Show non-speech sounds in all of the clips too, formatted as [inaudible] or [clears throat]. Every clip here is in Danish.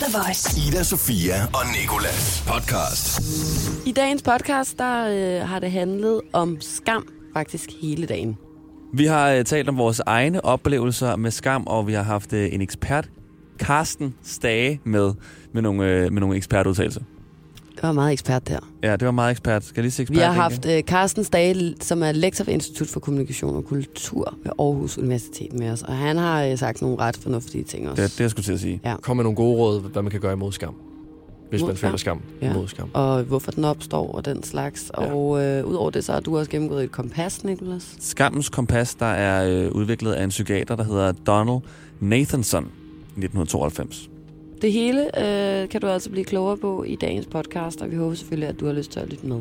The Voice. Ida, Sofia og Nikolas podcast. I dagens podcast, der øh, har det handlet om skam faktisk hele dagen. Vi har øh, talt om vores egne oplevelser med skam, og vi har haft øh, en ekspert, Karsten Stage, med med nogle, øh, med nogle ekspertudtalelser. Det var meget ekspert der. Ja, det var meget ekspert. Skal jeg lige se ekspert? Vi har haft øh, Carsten Stage, som er lektor ved Institut for Kommunikation og Kultur ved Aarhus Universitet med os. Og han har øh, sagt nogle ret fornuftige ting også. Det, det jeg skulle til at sige. Ja. Kom med nogle gode råd, hvad man kan gøre imod skam. Hvis Mod man føler skam? Ja. Mod skam. Og hvorfor den opstår og den slags. Ja. Og øh, udover det, så har du også gennemgået et kompas, Nicolas. Skammens kompas, der er øh, udviklet af en psykiater, der hedder Donald Nathanson i 1992. Det hele øh, kan du altså blive klogere på i dagens podcast, og vi håber selvfølgelig, at du har lyst til at lytte med.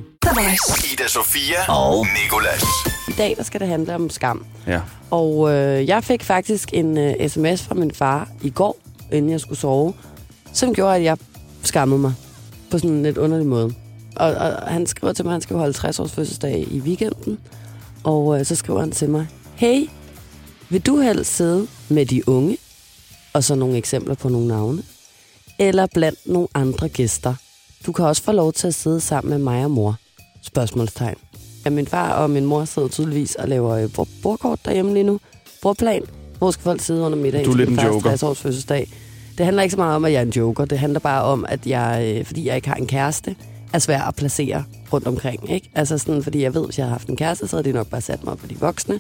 Ida, Sofia og Nikolas. I dag der skal det handle om skam. Ja. Og øh, jeg fik faktisk en øh, sms fra min far i går, inden jeg skulle sove, som gjorde, at jeg skammede mig på sådan en lidt underlig måde. Og, og han skriver til mig, at han skal holde 60 års fødselsdag i weekenden. Og øh, så skriver han til mig, Hey, vil du helst sidde med de unge? Og så nogle eksempler på nogle navne. Eller blandt nogle andre gæster. Du kan også få lov til at sidde sammen med mig og mor. Spørgsmålstegn. Ja, min far og min mor sidder tydeligvis og laver øh, bord- bordkort derhjemme lige nu. Bordplan. Hvor skal folk sidde under middagen? Du er lidt en joker. 60 års fødselsdag. Det handler ikke så meget om, at jeg er en joker. Det handler bare om, at jeg, øh, fordi jeg ikke har en kæreste, er svær at placere rundt omkring. Ikke? Altså sådan, fordi jeg ved, hvis jeg havde haft en kæreste, så havde de nok bare sat mig på de voksne.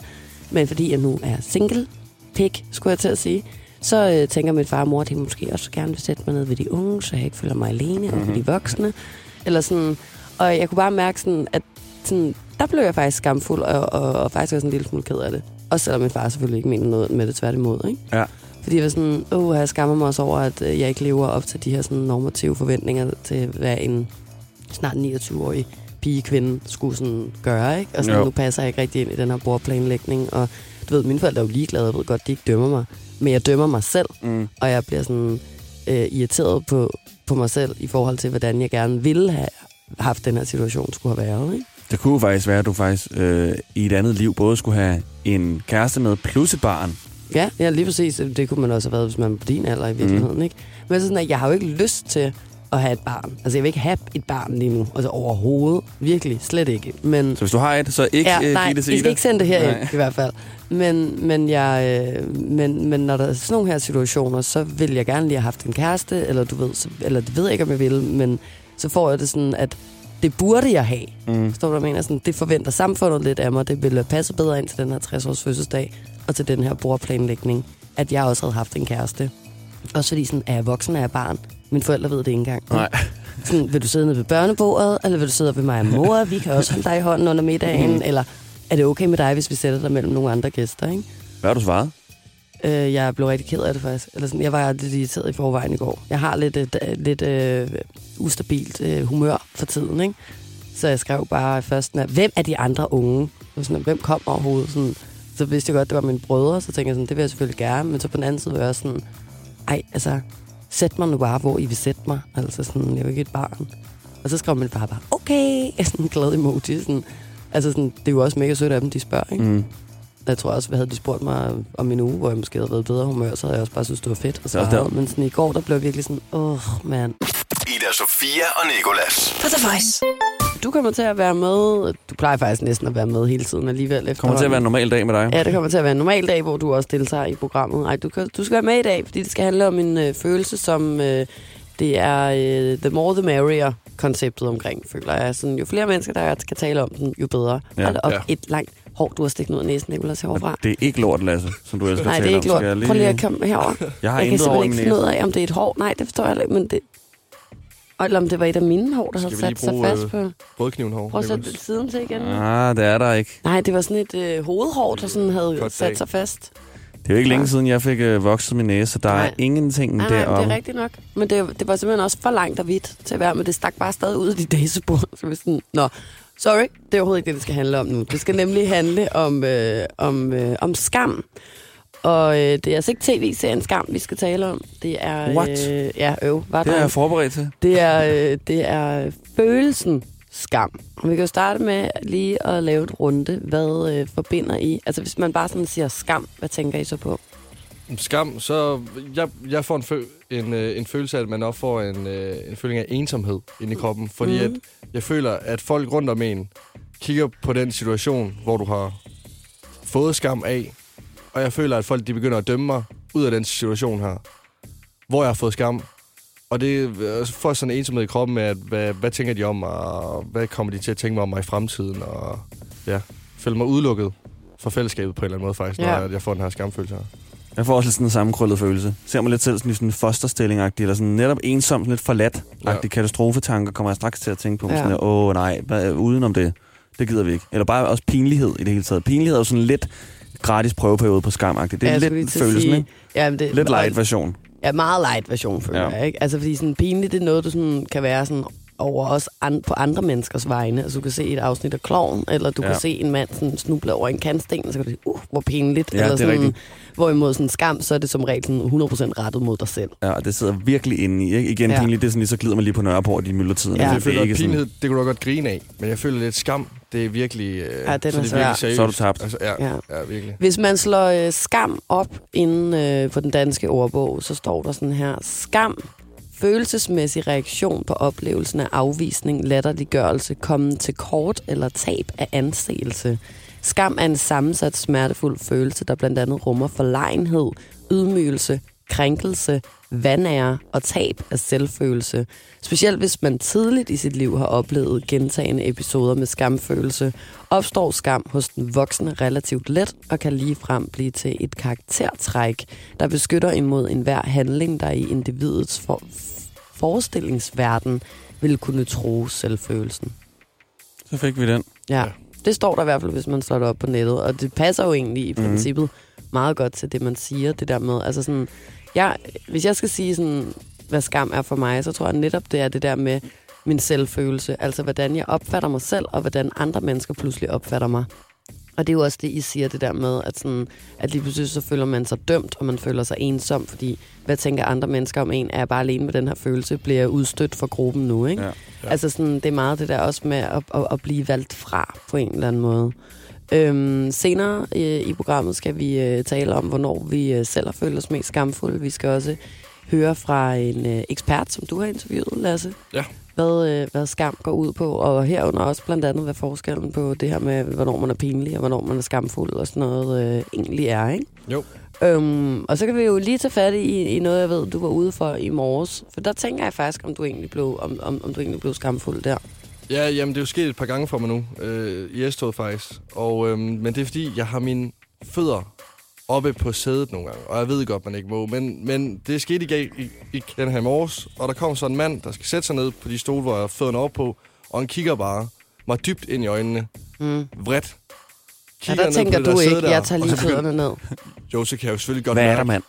Men fordi jeg nu er single, pik, skulle jeg til at sige, så øh, tænker min far og mor, at de måske også gerne vil sætte mig ned ved de unge, så jeg ikke føler mig alene, mm-hmm. og ved de voksne. Eller sådan, og jeg kunne bare mærke, sådan, at sådan, der blev jeg faktisk skamfuld, og, og, og faktisk også en lille smule ked af det. Også selvom min far selvfølgelig ikke mener noget med det tværtimod. Ikke? Ja. Fordi jeg var sådan, åh, jeg skammer mig også over, at øh, jeg ikke lever op til de her sådan, normative forventninger til, hvad en snart 29-årig pige kvinde skulle sådan gøre. Ikke? Og sådan, Jo. nu passer jeg ikke rigtig ind i den her bordplanlægning. Og du ved, mine forældre er jo ligeglade, jeg ved godt, de ikke dømmer mig. Men jeg dømmer mig selv, Mm. og jeg bliver sådan øh, irriteret på, på mig selv i forhold til, hvordan jeg gerne ville have haft den her situation skulle have været. Ikke? Det kunne faktisk være, at du faktisk øh, i et andet liv både skulle have en kæreste med plus et barn. Ja, ja, lige præcis. Det kunne man også have været, hvis man var på din alder i virkeligheden. Mm. Ikke? Men så sådan, at jeg har jo ikke lyst til at have et barn. Altså, jeg vil ikke have et barn lige nu. Altså overhovedet. Virkelig. Slet ikke. Men, Så hvis du har et, så ikke ja, øh, nej, giv det I til skal Ida. ikke sende det her ind, i hvert fald. Men, men, jeg, øh, men, men når der er sådan nogle her situationer, så vil jeg gerne lige have haft en kæreste, eller du ved, så, eller det ved jeg ikke, om jeg vil, men så får jeg det sådan, at det burde jeg have. Mm. Forstår du, hvad jeg mener? Sådan, det forventer samfundet lidt af mig. Det ville passe bedre ind til den her 60-års fødselsdag, og til den her bordplanlægning, at jeg også havde haft en kæreste. Også fordi, sådan, er jeg voksen, er jeg barn? Mine forældre ved det ikke engang. Nej. Sådan, vil du sidde nede ved børnebordet, eller vil du sidde ved mig og mor? Vi kan også holde dig i hånden under middagen. Eller er det okay med dig, hvis vi sætter dig mellem nogle andre gæster? Ikke? Hvad har du svaret? Øh, jeg blev rigtig ked af det faktisk. Eller sådan, jeg var lidt irriteret i forvejen i går. Jeg har lidt, et, lidt øh, ustabilt øh, humør for tiden, ikke? Så jeg skrev bare først, at, hvem er de andre unge? Sådan, hvem kom overhovedet? Sådan, så vidste jeg godt, det var mine brødre, så tænkte jeg sådan, det vil jeg selvfølgelig gerne. Men så på den anden side var jeg også sådan, ej, altså, sæt mig nu bare, hvor I vil sætte mig. Altså sådan, jeg er jo ikke et barn. Og så skrev min far bare, okay, [laughs] sådan en glad emoji. Sådan, altså sådan, det er jo også mega sødt af dem, de spørger, ikke? Mm. Jeg tror også, havde de spurgt mig om en uge, hvor jeg måske havde været bedre humør, så havde jeg også bare synes, det var fedt. Og så Ja, det- men sådan, i går, der blev jeg virkelig sådan, åh, oh, mand. Ida, Sofia og Nikolas. For The Voice. Du kommer til at være med, du plejer faktisk næsten at være med hele tiden alligevel. Kommer til at være en normal dag med dig. Ja, det kommer til at være en normal dag, hvor du også deltager i programmet. Ej, du, kan, du skal være med i dag, fordi det skal handle om en øh, følelse, som øh, det er øh, the more the merrier konceptet omkring, føler jeg. Sådan, jo flere mennesker, der skal tale om den, jo bedre. Ja. Hold op, Ja. et langt hår, du har stikket ud af næsen, Nicolas, herovre. Det er ikke lort, Lasse, som du elsker Nej, det er ikke lort. Jeg Prøv lige at komme herover. Jeg har jeg kan simpelthen ikke finde ud af, om det er et hår. Nej, det forstår jeg ikke, men det... Eller om det var et af mine hår, der havde sat sig fast øh, på... Brødkniven hår. Prøv at sætte det siden til igen. Ah, det er der ikke. Nej, det var sådan et øh, hovedhår, der sådan havde Flot sat dag. sig fast. Det er jo ikke længe siden, jeg fik øh, vokset min næse, så der Nej. er ingenting Nej, nej, men det er rigtigt nok. Men det, det var simpelthen også for langt og vidt til at være, men det stak bare stadig ud af de dæsebord. Så vi sådan, nå, sorry, det er overhovedet ikke det, det skal handle om nu. Det skal nemlig handle om, øh, om, øh, om skam. Og øh, det er altså ikke tv-serien Skam, vi skal tale om. Det er... What? Øh, ja, øv. Var Det er jeg forberedt til. Det er, øh, det er følelsen skam. Og vi kan jo starte med lige at lave et runde. Hvad øh, forbinder I? Altså hvis man bare sådan siger skam, hvad tænker I så på? Skam, så jeg, jeg får en, fø, en, øh, en følelse af, at man også får en, øh, en følelse af ensomhed inde i kroppen. Fordi Mhm. at jeg føler, at folk rundt om en kigger på den situation, hvor du har fået skam af. Og jeg føler, at folk de begynder at dømme mig ud af den situation her, hvor jeg har fået skam. Og det øh, får sådan en ensomhed i kroppen med, at hvad, hvad tænker de om mig, og hvad kommer de til at tænke mig om mig i fremtiden, og ja, føler mig udelukket fra fællesskabet på en eller anden måde faktisk, når Ja. jeg, jeg får den her skamfølelse her. Jeg får også lidt sådan en sammenkrøllet følelse. Ser mig lidt selv sådan i sådan en fosterstilling eller sådan netop ensom, sådan lidt forladt Ja. ja. katastrofetanker, kommer jeg straks til at tænke på. Ja. Ja. Sådan, åh nej, hvad, udenom det, det gider vi ikke. Eller bare også pinlighed i det hele taget. Pinlighed er jo sådan lidt gratis prøveperiode på skam -agtigt. Det er Ja, lidt følelsen, sige- ikke? Ja, men det, Lidt light version. Ja, meget light version, føler. Ja. jeg. Ikke? Altså, fordi sådan pinligt, det er noget, du sådan, kan være sådan over os an, på andre menneskers vegne. Altså, du kan se et afsnit af Kloven, eller du ja. kan se en mand sådan, snuble over en kantsten, og så kan du sige, uh, hvor pinligt. Ja, eller det er sådan, rigtigt. Hvorimod sådan skam, så er det som regel sådan 100% rettet mod dig selv. Ja, og det sidder virkelig inde i. Ikke? Igen, Ja. pinligt, det er sådan så glider man lige på Nørreport i myldretiden. Ja. Ja, Altså, jeg føler, det er at ikke sådan, pinlighed, det kunne du godt grine af. Men jeg føler lidt skam, det er virkelig... Øh, Ja, den så er det svær. virkelig seriøst. Så er du tabt. Altså, ja, Ja. ja. ja, virkelig. Hvis man slår øh, skam op inden øh, på den danske ordbog, så står der sådan her. Skam, følelsesmæssig reaktion på oplevelsen af afvisning, latterliggørelse, kommen til kort eller tab af anseelse. Skam er en sammensat smertefuld følelse, der blandt andet rummer forlegenhed, ydmygelse, krænkelse, vandære og tab af selvfølelse. Specielt hvis man tidligt i sit liv har oplevet gentagende episoder med skamfølelse, opstår skam hos den voksne relativt let og kan ligefrem blive til et karaktertræk, der beskytter imod enhver handling, der i individets for- forestillingsverden vil kunne tro selvfølelsen. Så fik vi den. Ja, Ja. det står der i hvert fald, hvis man slår det op på nettet, og det passer jo egentlig i Mhm. princippet meget godt til det, man siger, det der med, altså sådan, jeg, hvis jeg skal sige sådan, hvad skam er for mig, så tror jeg netop, det er det der med min selvfølelse, altså hvordan jeg opfatter mig selv, og hvordan andre mennesker pludselig opfatter mig. Og det er jo også det, I siger, det der med, at, sådan, at lige pludselig så føler man sig dømt, og man føler sig ensom, fordi hvad tænker andre mennesker om en? Er jeg bare alene med den her følelse? Bliver jeg udstødt fra gruppen nu, ikke? Ja. Ja. Altså sådan, det er meget det der også med at, at, at blive valgt fra på en eller anden måde. Øhm, senere øh, i programmet skal vi øh, tale om, hvornår vi øh, selv har følt os mest skamfulde. Vi skal også høre fra en øh, ekspert, som du har interviewet, Lasse. Ja. Hvad, øh, hvad skam går ud på, og herunder også blandt andet, hvad forskellen på det her med, hvornår man er pinlig, og hvornår man er skamfuld, og sådan noget øh, egentlig er, ikke? Jo. Øhm, og så kan vi jo lige tage fat i, i noget, jeg ved, du var ude for i morges. For der tænker jeg faktisk, om du egentlig blev, om, om, om du egentlig blev skamfuld der. Ja, jamen det er jo sket et par gange for mig nu, øh, i S-toget faktisk. Og, øhm, men det er fordi, jeg har mine fødder oppe på sædet nogle gange. Og jeg ved godt, man ikke må. Men, men det skete i, i, i den her morges. Og der kom så en mand, der skal sætte sig ned på de stole, hvor jeg har fødderne op på. Og han kigger bare mig dybt ind i øjnene. Mm. Vredt. Ja, der tænker du ikke, der, jeg tager lige fødderne ned. Jo, så kan jeg jo selvfølgelig godt Hvad er mærke, der, mand?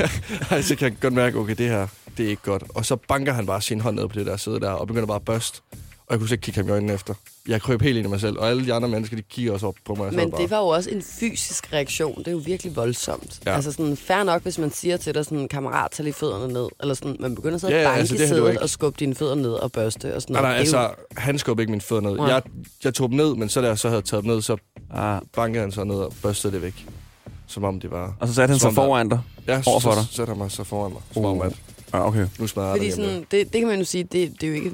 [laughs] Ej, så kan jeg godt mærke, okay, det her, det er ikke godt. Og så banker han bare sin hånd ned på det der sæde der, og begynder bare at børste. Og jeg kunne ikke kigge ham i øjnene efter. Jeg krøb helt ind i mig selv, og alle de andre mennesker, de kigger også op på mig. Men det var jo også en fysisk reaktion. Det er jo virkelig voldsomt. Ja. Ja. Altså sådan, fair nok, hvis man siger til dig sådan, kammerat, tag lige fødderne ned. Eller sådan, man begynder så at Ja, ja, banke altså, det sædet ikke. og skubbe dine fødder ned og børste og sådan Nej, nej, altså, han skubbede ikke mine fødder ned. Nej. Jeg, jeg tog dem ned, men så da jeg så havde taget dem ned, så Ah. bankede han så ned og børstede det væk. Som om det var... Og så satte han sig foran dig. Ja, Over for så, dig? så sætter han mig så foran mig. Som Uh. om, at Ah, okay. nu smadrer Fordi det sådan, det, det kan man jo sige, det, det er jo ikke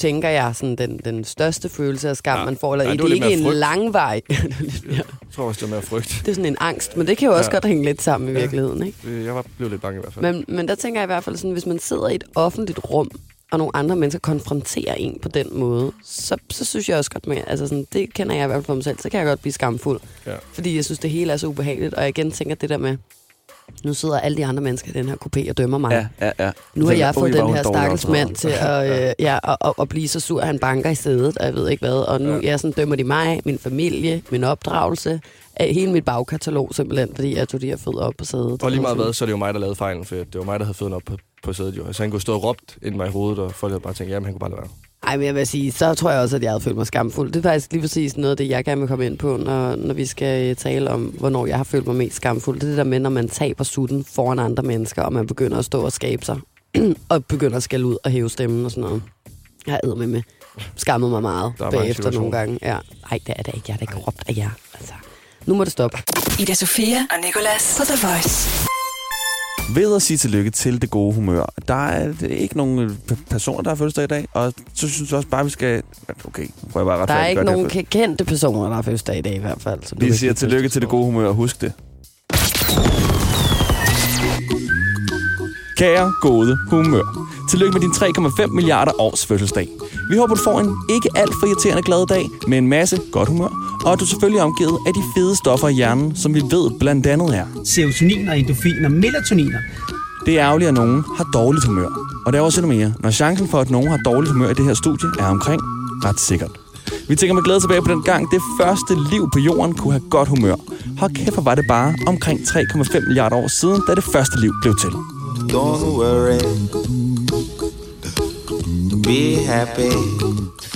tænker jeg, sådan den, den største følelse af skam, Ja. man får. Eller Ja, ja, det det, er ikke en frygt. langvej. [laughs] Jeg tror også, det var mere frygt. det er sådan en angst, men det kan jo også Ja. godt hænge lidt sammen i Ja. virkeligheden. Ikke? Det- Jeg var blevet lidt bange i hvert fald. Men, men der tænker jeg i hvert fald sådan, hvis man sidder i et offentligt rum, og nogle andre mennesker konfronterer en på den måde, så, så synes jeg også godt, med, altså sådan, det kender jeg i hvert fald for mig selv, så kan jeg godt blive skamfuld. Ja. Fordi jeg synes, det hele er så ubehageligt, og jeg igen tænker det der med, nu sidder alle de andre mennesker i den her kopé og dømmer mig. Ja, ja, ja. Nu har jeg fået "Ui, hvor den er her stakkels opdraget." mand til at, [laughs] øh, ja, at, at, at blive så sur, at han banker i sædet, og jeg ved ikke hvad. Og nu Ja. jeg sådan, dømmer de mig, min familie, min opdragelse, af hele mit bagkatalog simpelthen, fordi jeg tog de her fødder op på sædet. Og lige meget hvad, så er det jo mig, der lavede fejlen, for det var mig, der havde fødderne op på, på sædet jo. Altså han kunne stå og råbt ind i mig i hovedet, og folk havde bare tænkt, jamen han kunne bare lade være. Ej, men jeg vil sige, så tror jeg også, at jeg havde følt mig skamfuld. Det er faktisk lige præcis noget af det, jeg gerne vil komme ind på, når, når vi skal øh, tale om, hvornår jeg har følt mig mest skamfuld. Det er det der med, når man taber sutten foran andre mennesker, og man begynder at stå og skabe sig, [clears throat] og begynder at skælde ud og hæve stemmen og sådan noget. Jeg har med med skammet mig meget Der er bagefter nogle gange. Ja. Ej, det er det ikke. Jeg da ikke råbt af jer. Altså. Nu må det stoppe. Ida Sofia og Nicolas på The Voice. Ved at sige tillykke til det gode humør. Der er ikke nogen øh, personer, der har fødselsdag i dag, og så synes jeg også bare, vi skal... Okay, jeg bare ret Der er ikke nogen kendte personer, der har fødselsdag i dag i hvert fald. Så Vi siger sige tillykke til det gode humør, husk det. Kære gode humør. Tillykke med din 3,5 milliarder års fødselsdag. Vi håber, du får en ikke alt for irriterende glad dag med en masse godt humør, og at du selvfølgelig er omgivet af de fede stoffer i hjernen, som vi ved blandt andet er. serotonin og endorfin og melatoniner. Det er ærgerligt, at nogen har dårligt humør. Og det er også endnu mere, når chancen for, at nogen har dårligt humør i det her studie, er omkring ret sikkert. Vi tænker med glæde tilbage på den gang, det første liv på jorden kunne have godt humør. Hold kæft, hvor var det bare omkring 3,5 milliarder år siden, da det første liv blev til. Don't worry. Be happy.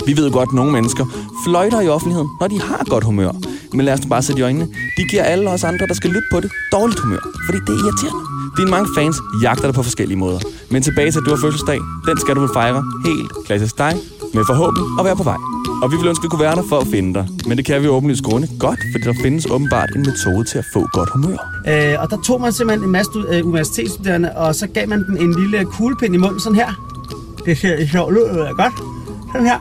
Vi ved godt, at nogle mennesker fløjter i offentligheden, når de har godt humør. Men lad os nu bare sætte i øjnene. De giver alle os andre, der skal lytte på det, dårligt humør. Fordi det er irriterende. Dine mange fans jagter dig på forskellige måder. Men tilbage til, at du har fødselsdag, den skal du vel fejre helt klassisk dig, med forhåbentlig at være på vej. Og vi vil ønske, at vi kunne være der for at finde dig. Men det kan vi åbenlyst grunde godt, fordi der findes åbenbart en metode til at få godt humør. Øh, og der tog man simpelthen en masse øh, universitetsstuderende, og så gav man dem en lille kuglepind i munden, sådan her. Det ser sjovt ud, det er godt. Sådan her.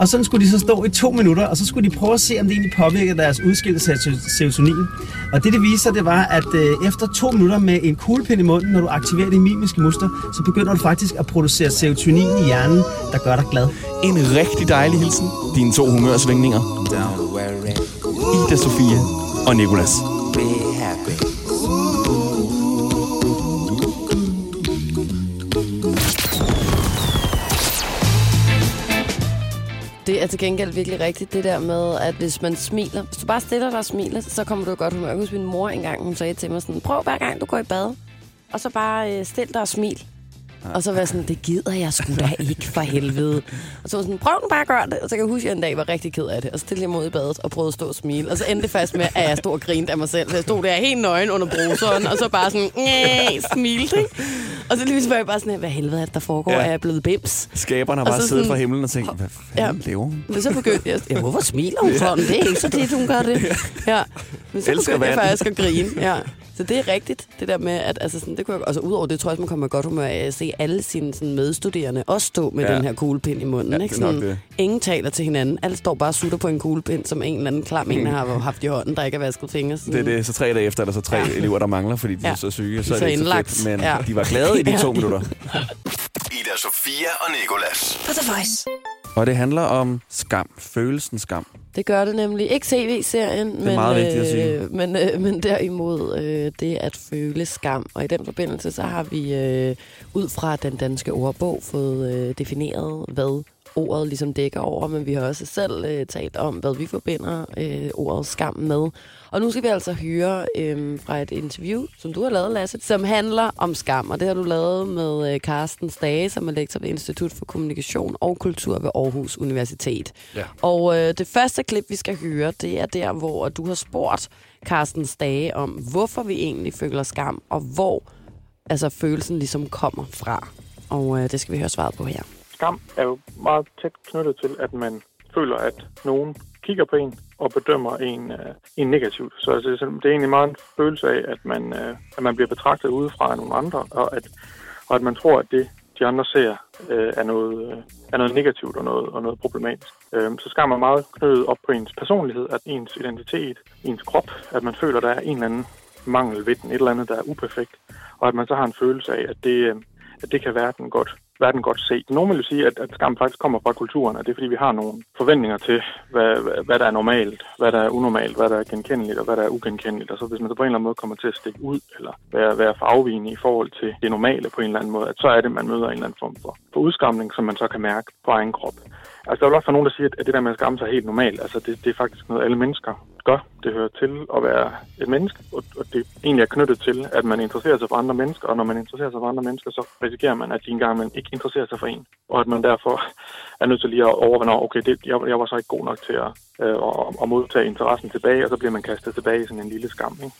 Og sådan skulle de så stå i to minutter, og så skulle de prøve at se, om det egentlig påvirkede deres udskillelse af serotonin. Og det, det viser, det var, at øh, efter to minutter med en kuglepind i munden, når du aktiverer de mimiske muskler, så begynder du faktisk at producere serotonin i hjernen, der gør dig glad. En rigtig dejlig hilsen. Dine to humørsvingninger. Ida Sofia og Nikolas. Be happy. Det er til gengæld virkelig rigtigt, det der med, at hvis man smiler, hvis du bare stiller dig og smiler, så kommer du i godt humør. Jeg husker, min mor engang, hun sagde til mig sådan, prøv hver gang du går i bad, og så bare øh, stil dig og smil. Og så var jeg sådan, det gider jeg sgu da ikke for helvede. Og så var jeg sådan, prøv nu bare at gøre det. Og så kan jeg huske, at jeg en dag var rigtig ked af det. Og så stillede jeg mig ud i badet og prøvede at stå og smile. Og så endte det fast med, at jeg stod og grinede af mig selv. Så jeg stod der helt nøgen under bruseren, og så bare sådan, Næh, smilte, ikke? Og så lige var jeg bare sådan, hvad helvede er det, der foregår? Ja. Er jeg blevet bims? Skaberen har bare så siddet sådan- fra himlen og tænkt, hvad fanden Ja. laver hun? Men så begyndte jeg, ja, hvorfor smiler hun sådan? Det er ikke så tit, hun gør det. Ja. Men så Elsker begyndte jeg faktisk at grine. Ja. Så det er rigtigt, det der med, at altså sådan, det kunne jeg, altså udover det, tror jeg også, man kommer godt humør af at se alle sine sådan, medstuderende også stå med Ja. den her kuglepind i munden. Ja, ikke? det nok Sådan, det. ingen taler til hinanden. Alle står bare og sutter på en kuglepind, som en eller anden klam en har [laughs] haft i hånden, der ikke har vasket fingre. Sådan. Det er det, så tre dage efter, er der så tre Ja. elever, der mangler, fordi de Ja. er så syge. Så De er det så indlagt. fedt, men Ja. de var glade i de [laughs] to minutter. Ida Sofia og Nikolas. På The Voice. Og det handler om skam. Følelsen skam. Det gør det nemlig. Ikke CV-serien, men, øh, men, øh, men derimod øh, det at føle skam. Og i den forbindelse, så har vi øh, ud fra den danske ordbog fået øh, defineret, hvad ordet ligesom dækker over, men vi har også selv øh, talt om, hvad vi forbinder øh, ordet skam med. Og nu skal vi altså høre øh, fra et interview, som du har lavet, Lasse, som handler om skam. Og det har du lavet med øh, Carsten Stage, som er lektor ved Institut for Kommunikation og Kultur ved Aarhus Universitet. Ja. Og øh, det første klip, vi skal høre, det er der, hvor du har spurgt Carsten Stage om, hvorfor vi egentlig føler skam, og hvor altså, følelsen ligesom kommer fra. Og øh, det skal vi høre svaret på her skam er jo meget tæt knyttet til, at man føler, at nogen kigger på en og bedømmer en, øh, en negativt. Så altså, det er egentlig meget en følelse af, at man, øh, at man bliver betragtet udefra af nogle andre, og at, og at man tror, at det, de andre ser, øh, er, noget, øh, er noget negativt og noget, og noget problematisk. Øh, så skam er meget knyttet op på ens personlighed, at ens identitet, ens krop, at man føler, der er en eller anden mangel ved den, et eller andet, der er uperfekt, og at man så har en følelse af, at det, øh, at det kan verden godt, verden godt se. Nogle vil jo sige, at, at skam faktisk kommer fra kulturen, og det er fordi, vi har nogle forventninger til, hvad, hvad, hvad der er normalt, hvad der er unormalt, hvad der er genkendeligt og hvad der er ugenkendeligt. Og så hvis man så på en eller anden måde kommer til at stikke ud, eller være, være for afvigende i forhold til det normale på en eller anden måde, at så er det, man møder en eller anden form for, for udskamning, som man så kan mærke på egen krop. Altså, der er jo også nogen, der siger, at det der med at skamme sig er helt normalt. Altså, det, det er faktisk noget, alle mennesker gør. Det hører til at være et menneske, og, og det egentlig er knyttet til, at man interesserer sig for andre mennesker, og når man interesserer sig for andre mennesker, så risikerer man, at de engang man ikke interesserer sig for en, og at man derfor [laughs] er nødt til lige at overvinde, okay, det, jeg, jeg var så ikke god nok til at, øh, at, at modtage interessen tilbage, og så bliver man kastet tilbage i sådan en lille skam. Ikke?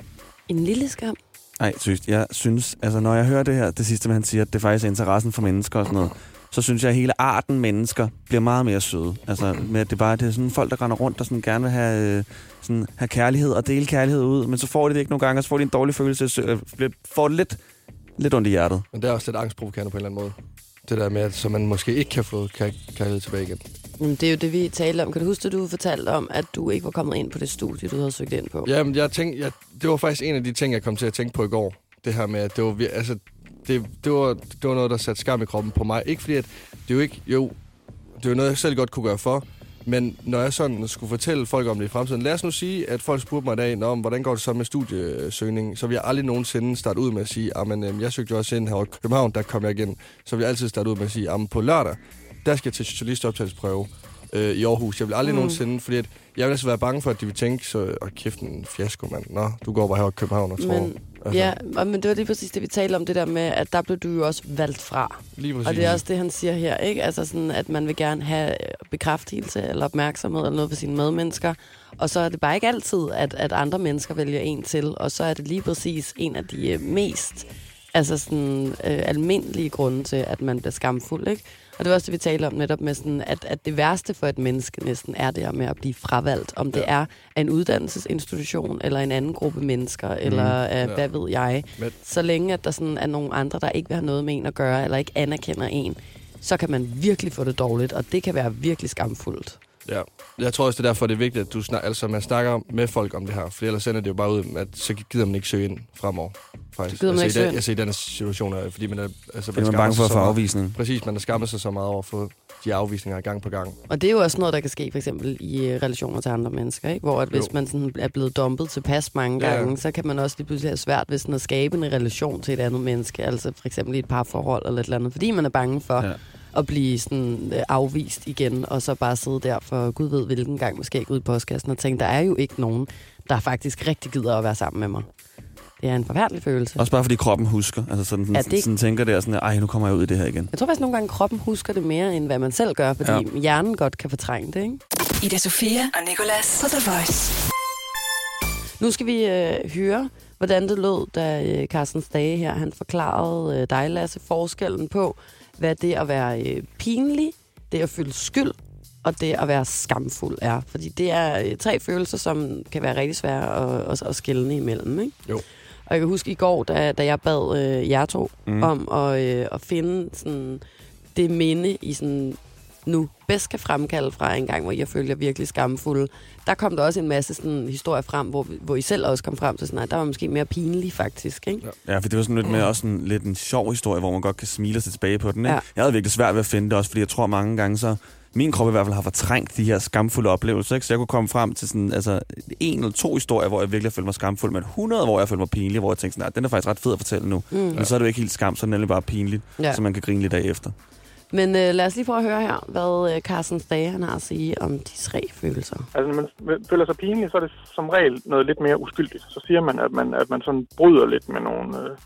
En lille skam. Nej, synes, jeg synes, altså når jeg hører det her, det sidste, han siger, at det faktisk er interessen for mennesker og sådan noget, så synes jeg, at hele arten mennesker bliver meget mere søde. Altså, med at det bare det er sådan folk, der render rundt og sådan gerne vil have, øh, sådan, have kærlighed og dele kærlighed ud, men så får de det ikke nogle gange, og så får de en dårlig følelse, så øh, får det lidt, lidt ondt i hjertet. Men det er også lidt angstprovokerende på en eller anden måde. Det der med, at så man måske ikke kan få kær- kærlighed tilbage igen. Jamen, det er jo det, vi talte om. Kan du huske, at du fortalte om, at du ikke var kommet ind på det studie, du havde søgt ind på? Jamen, jeg tænkte, jeg, det var faktisk en af de ting, jeg kom til at tænke på i går. Det her med, at det var, altså, det, det, var, det var noget, der satte skam i kroppen på mig. Ikke fordi, at det er jo ikke, jo, det er jo noget, jeg selv godt kunne gøre for. Men når jeg sådan skulle fortælle folk om det i fremtiden, lad os nu sige, at folk spurgte mig i dag, om, hvordan går det så med studiesøgning, så vil jeg aldrig nogensinde starte ud med at sige, at jeg søgte jo også ind her i København, der kom jeg igen. Så vil jeg altid starte ud med at sige, at på lørdag, der skal jeg til journalistoptagelsesprøve øh, i Aarhus. Jeg vil aldrig mm. nogensinde, fordi at jeg vil altså være bange for, at de vil tænke, så, åh kæft en fiasko, mand. Nå, du går bare her i København og tror. Men, altså, ja, men det var lige præcis det, vi talte om, det der med, at der blev du jo også valgt fra. lige præcis. Og det er også det, han siger her, ikke? Altså sådan, at man vil gerne have øh, bekræftelse eller opmærksomhed eller noget for sine medmennesker. Og så er det bare ikke altid, at, at andre mennesker vælger en til. Og så er det lige præcis en af de øh, mest altså sådan, øh, almindelige grunde til, at man bliver skamfuld, ikke? Og det var også det, vi talte om netop med sådan, at, at det værste for et menneske næsten er det med at blive fravalgt. Om det er af en uddannelsesinstitution, eller en anden gruppe mennesker, eller af, Ja. hvad ved jeg. Men- Så længe at der sådan er nogle andre, der ikke vil have noget med en at gøre, eller ikke anerkender en, så kan man virkelig få det dårligt, og det kan være virkelig skamfuldt. Ja. Jeg tror også, det er derfor, det er vigtigt, at du snak, altså, man snakker med folk om det her. For ellers sender det jo bare ud, at så gider man ikke søge ind fremover. Faktisk. gider man altså, ikke i, søge den, altså i den situation, er- fordi man er, altså, Fordi man er bange for at så få afvisning. Præcis, man har skammet sig så meget over at få de afvisninger gang på gang. Og det er jo også noget, der kan ske for eksempel i øh, relationer til andre mennesker, ikke? hvor at hvis Jo. man sådan er blevet dumpet tilpas mange Ja, ja. gange, så kan man også lige pludselig have svært ved sådan at skabe en relation til et andet menneske, altså for eksempel i et parforhold eller et eller andet, fordi man er bange for Ja. At blive sådan øh, afvist igen, og så bare sidde der for gud ved hvilken gang måske ikke ud i postkassen og tænke, der er jo ikke nogen, der faktisk rigtig gider at være sammen med mig. Det er en forfærdelig følelse. Også bare fordi kroppen husker. Altså sådan, den, Ja, det- sådan tænker der sådan, ej, nu kommer jeg ud i det her igen. Jeg tror faktisk nogle gange, kroppen husker det mere, end hvad man selv gør, fordi ja. hjernen godt kan fortrænge det, ikke? Ida Sofia og Nicolas på The Voice. Nu skal vi øh, høre, hvordan det lød, da øh, Carsten Stage her, han forklarede øh, dig, Lasse, forskellen på, hvad det at være øh, pinlig, det at føle skyld, og det at være skamfuld er. Fordi det er øh, tre følelser, som kan være rigtig svære at, at, at skille imellem, ikke? Jo. Og jeg kan huske i går, da, da jeg bad øh, jer to Mm. om at, øh, at finde sådan, det minde i sådan nu bedst kan fremkalde fra en gang, hvor jeg følte jer virkelig skamfulde. Der kom der også en masse sådan, historier frem, hvor, hvor I selv også kom frem til sådan, at der var måske mere pinlig faktisk, ikke? Ja. For det var sådan lidt mere også en, lidt en sjov historie, hvor man godt kan smile sig tilbage på den. Ikke? Ja. Jeg havde virkelig svært ved at finde det også, fordi jeg tror mange gange så, min krop i hvert fald har fortrængt de her skamfulde oplevelser. Ikke? Så jeg kunne komme frem til sådan, altså, en eller to historier, hvor jeg virkelig har følt mig skamfuld, men 100, hvor jeg følte mig pinlig, hvor jeg tænkte sådan, "Nej, den er faktisk ret fed at fortælle nu. Mm. Men så er det jo ikke helt skam, så er det nemlig bare pinligt, ja. så man kan grine lidt af efter. Men øh, lad os lige prøve at høre her, hvad øh, Carsten Stage han har at sige om de tre følelser. Altså, når man føler sig pinlig, så er det som regel noget lidt mere uskyldigt. Så siger man, at man, at man sådan bryder lidt med nogle, øh,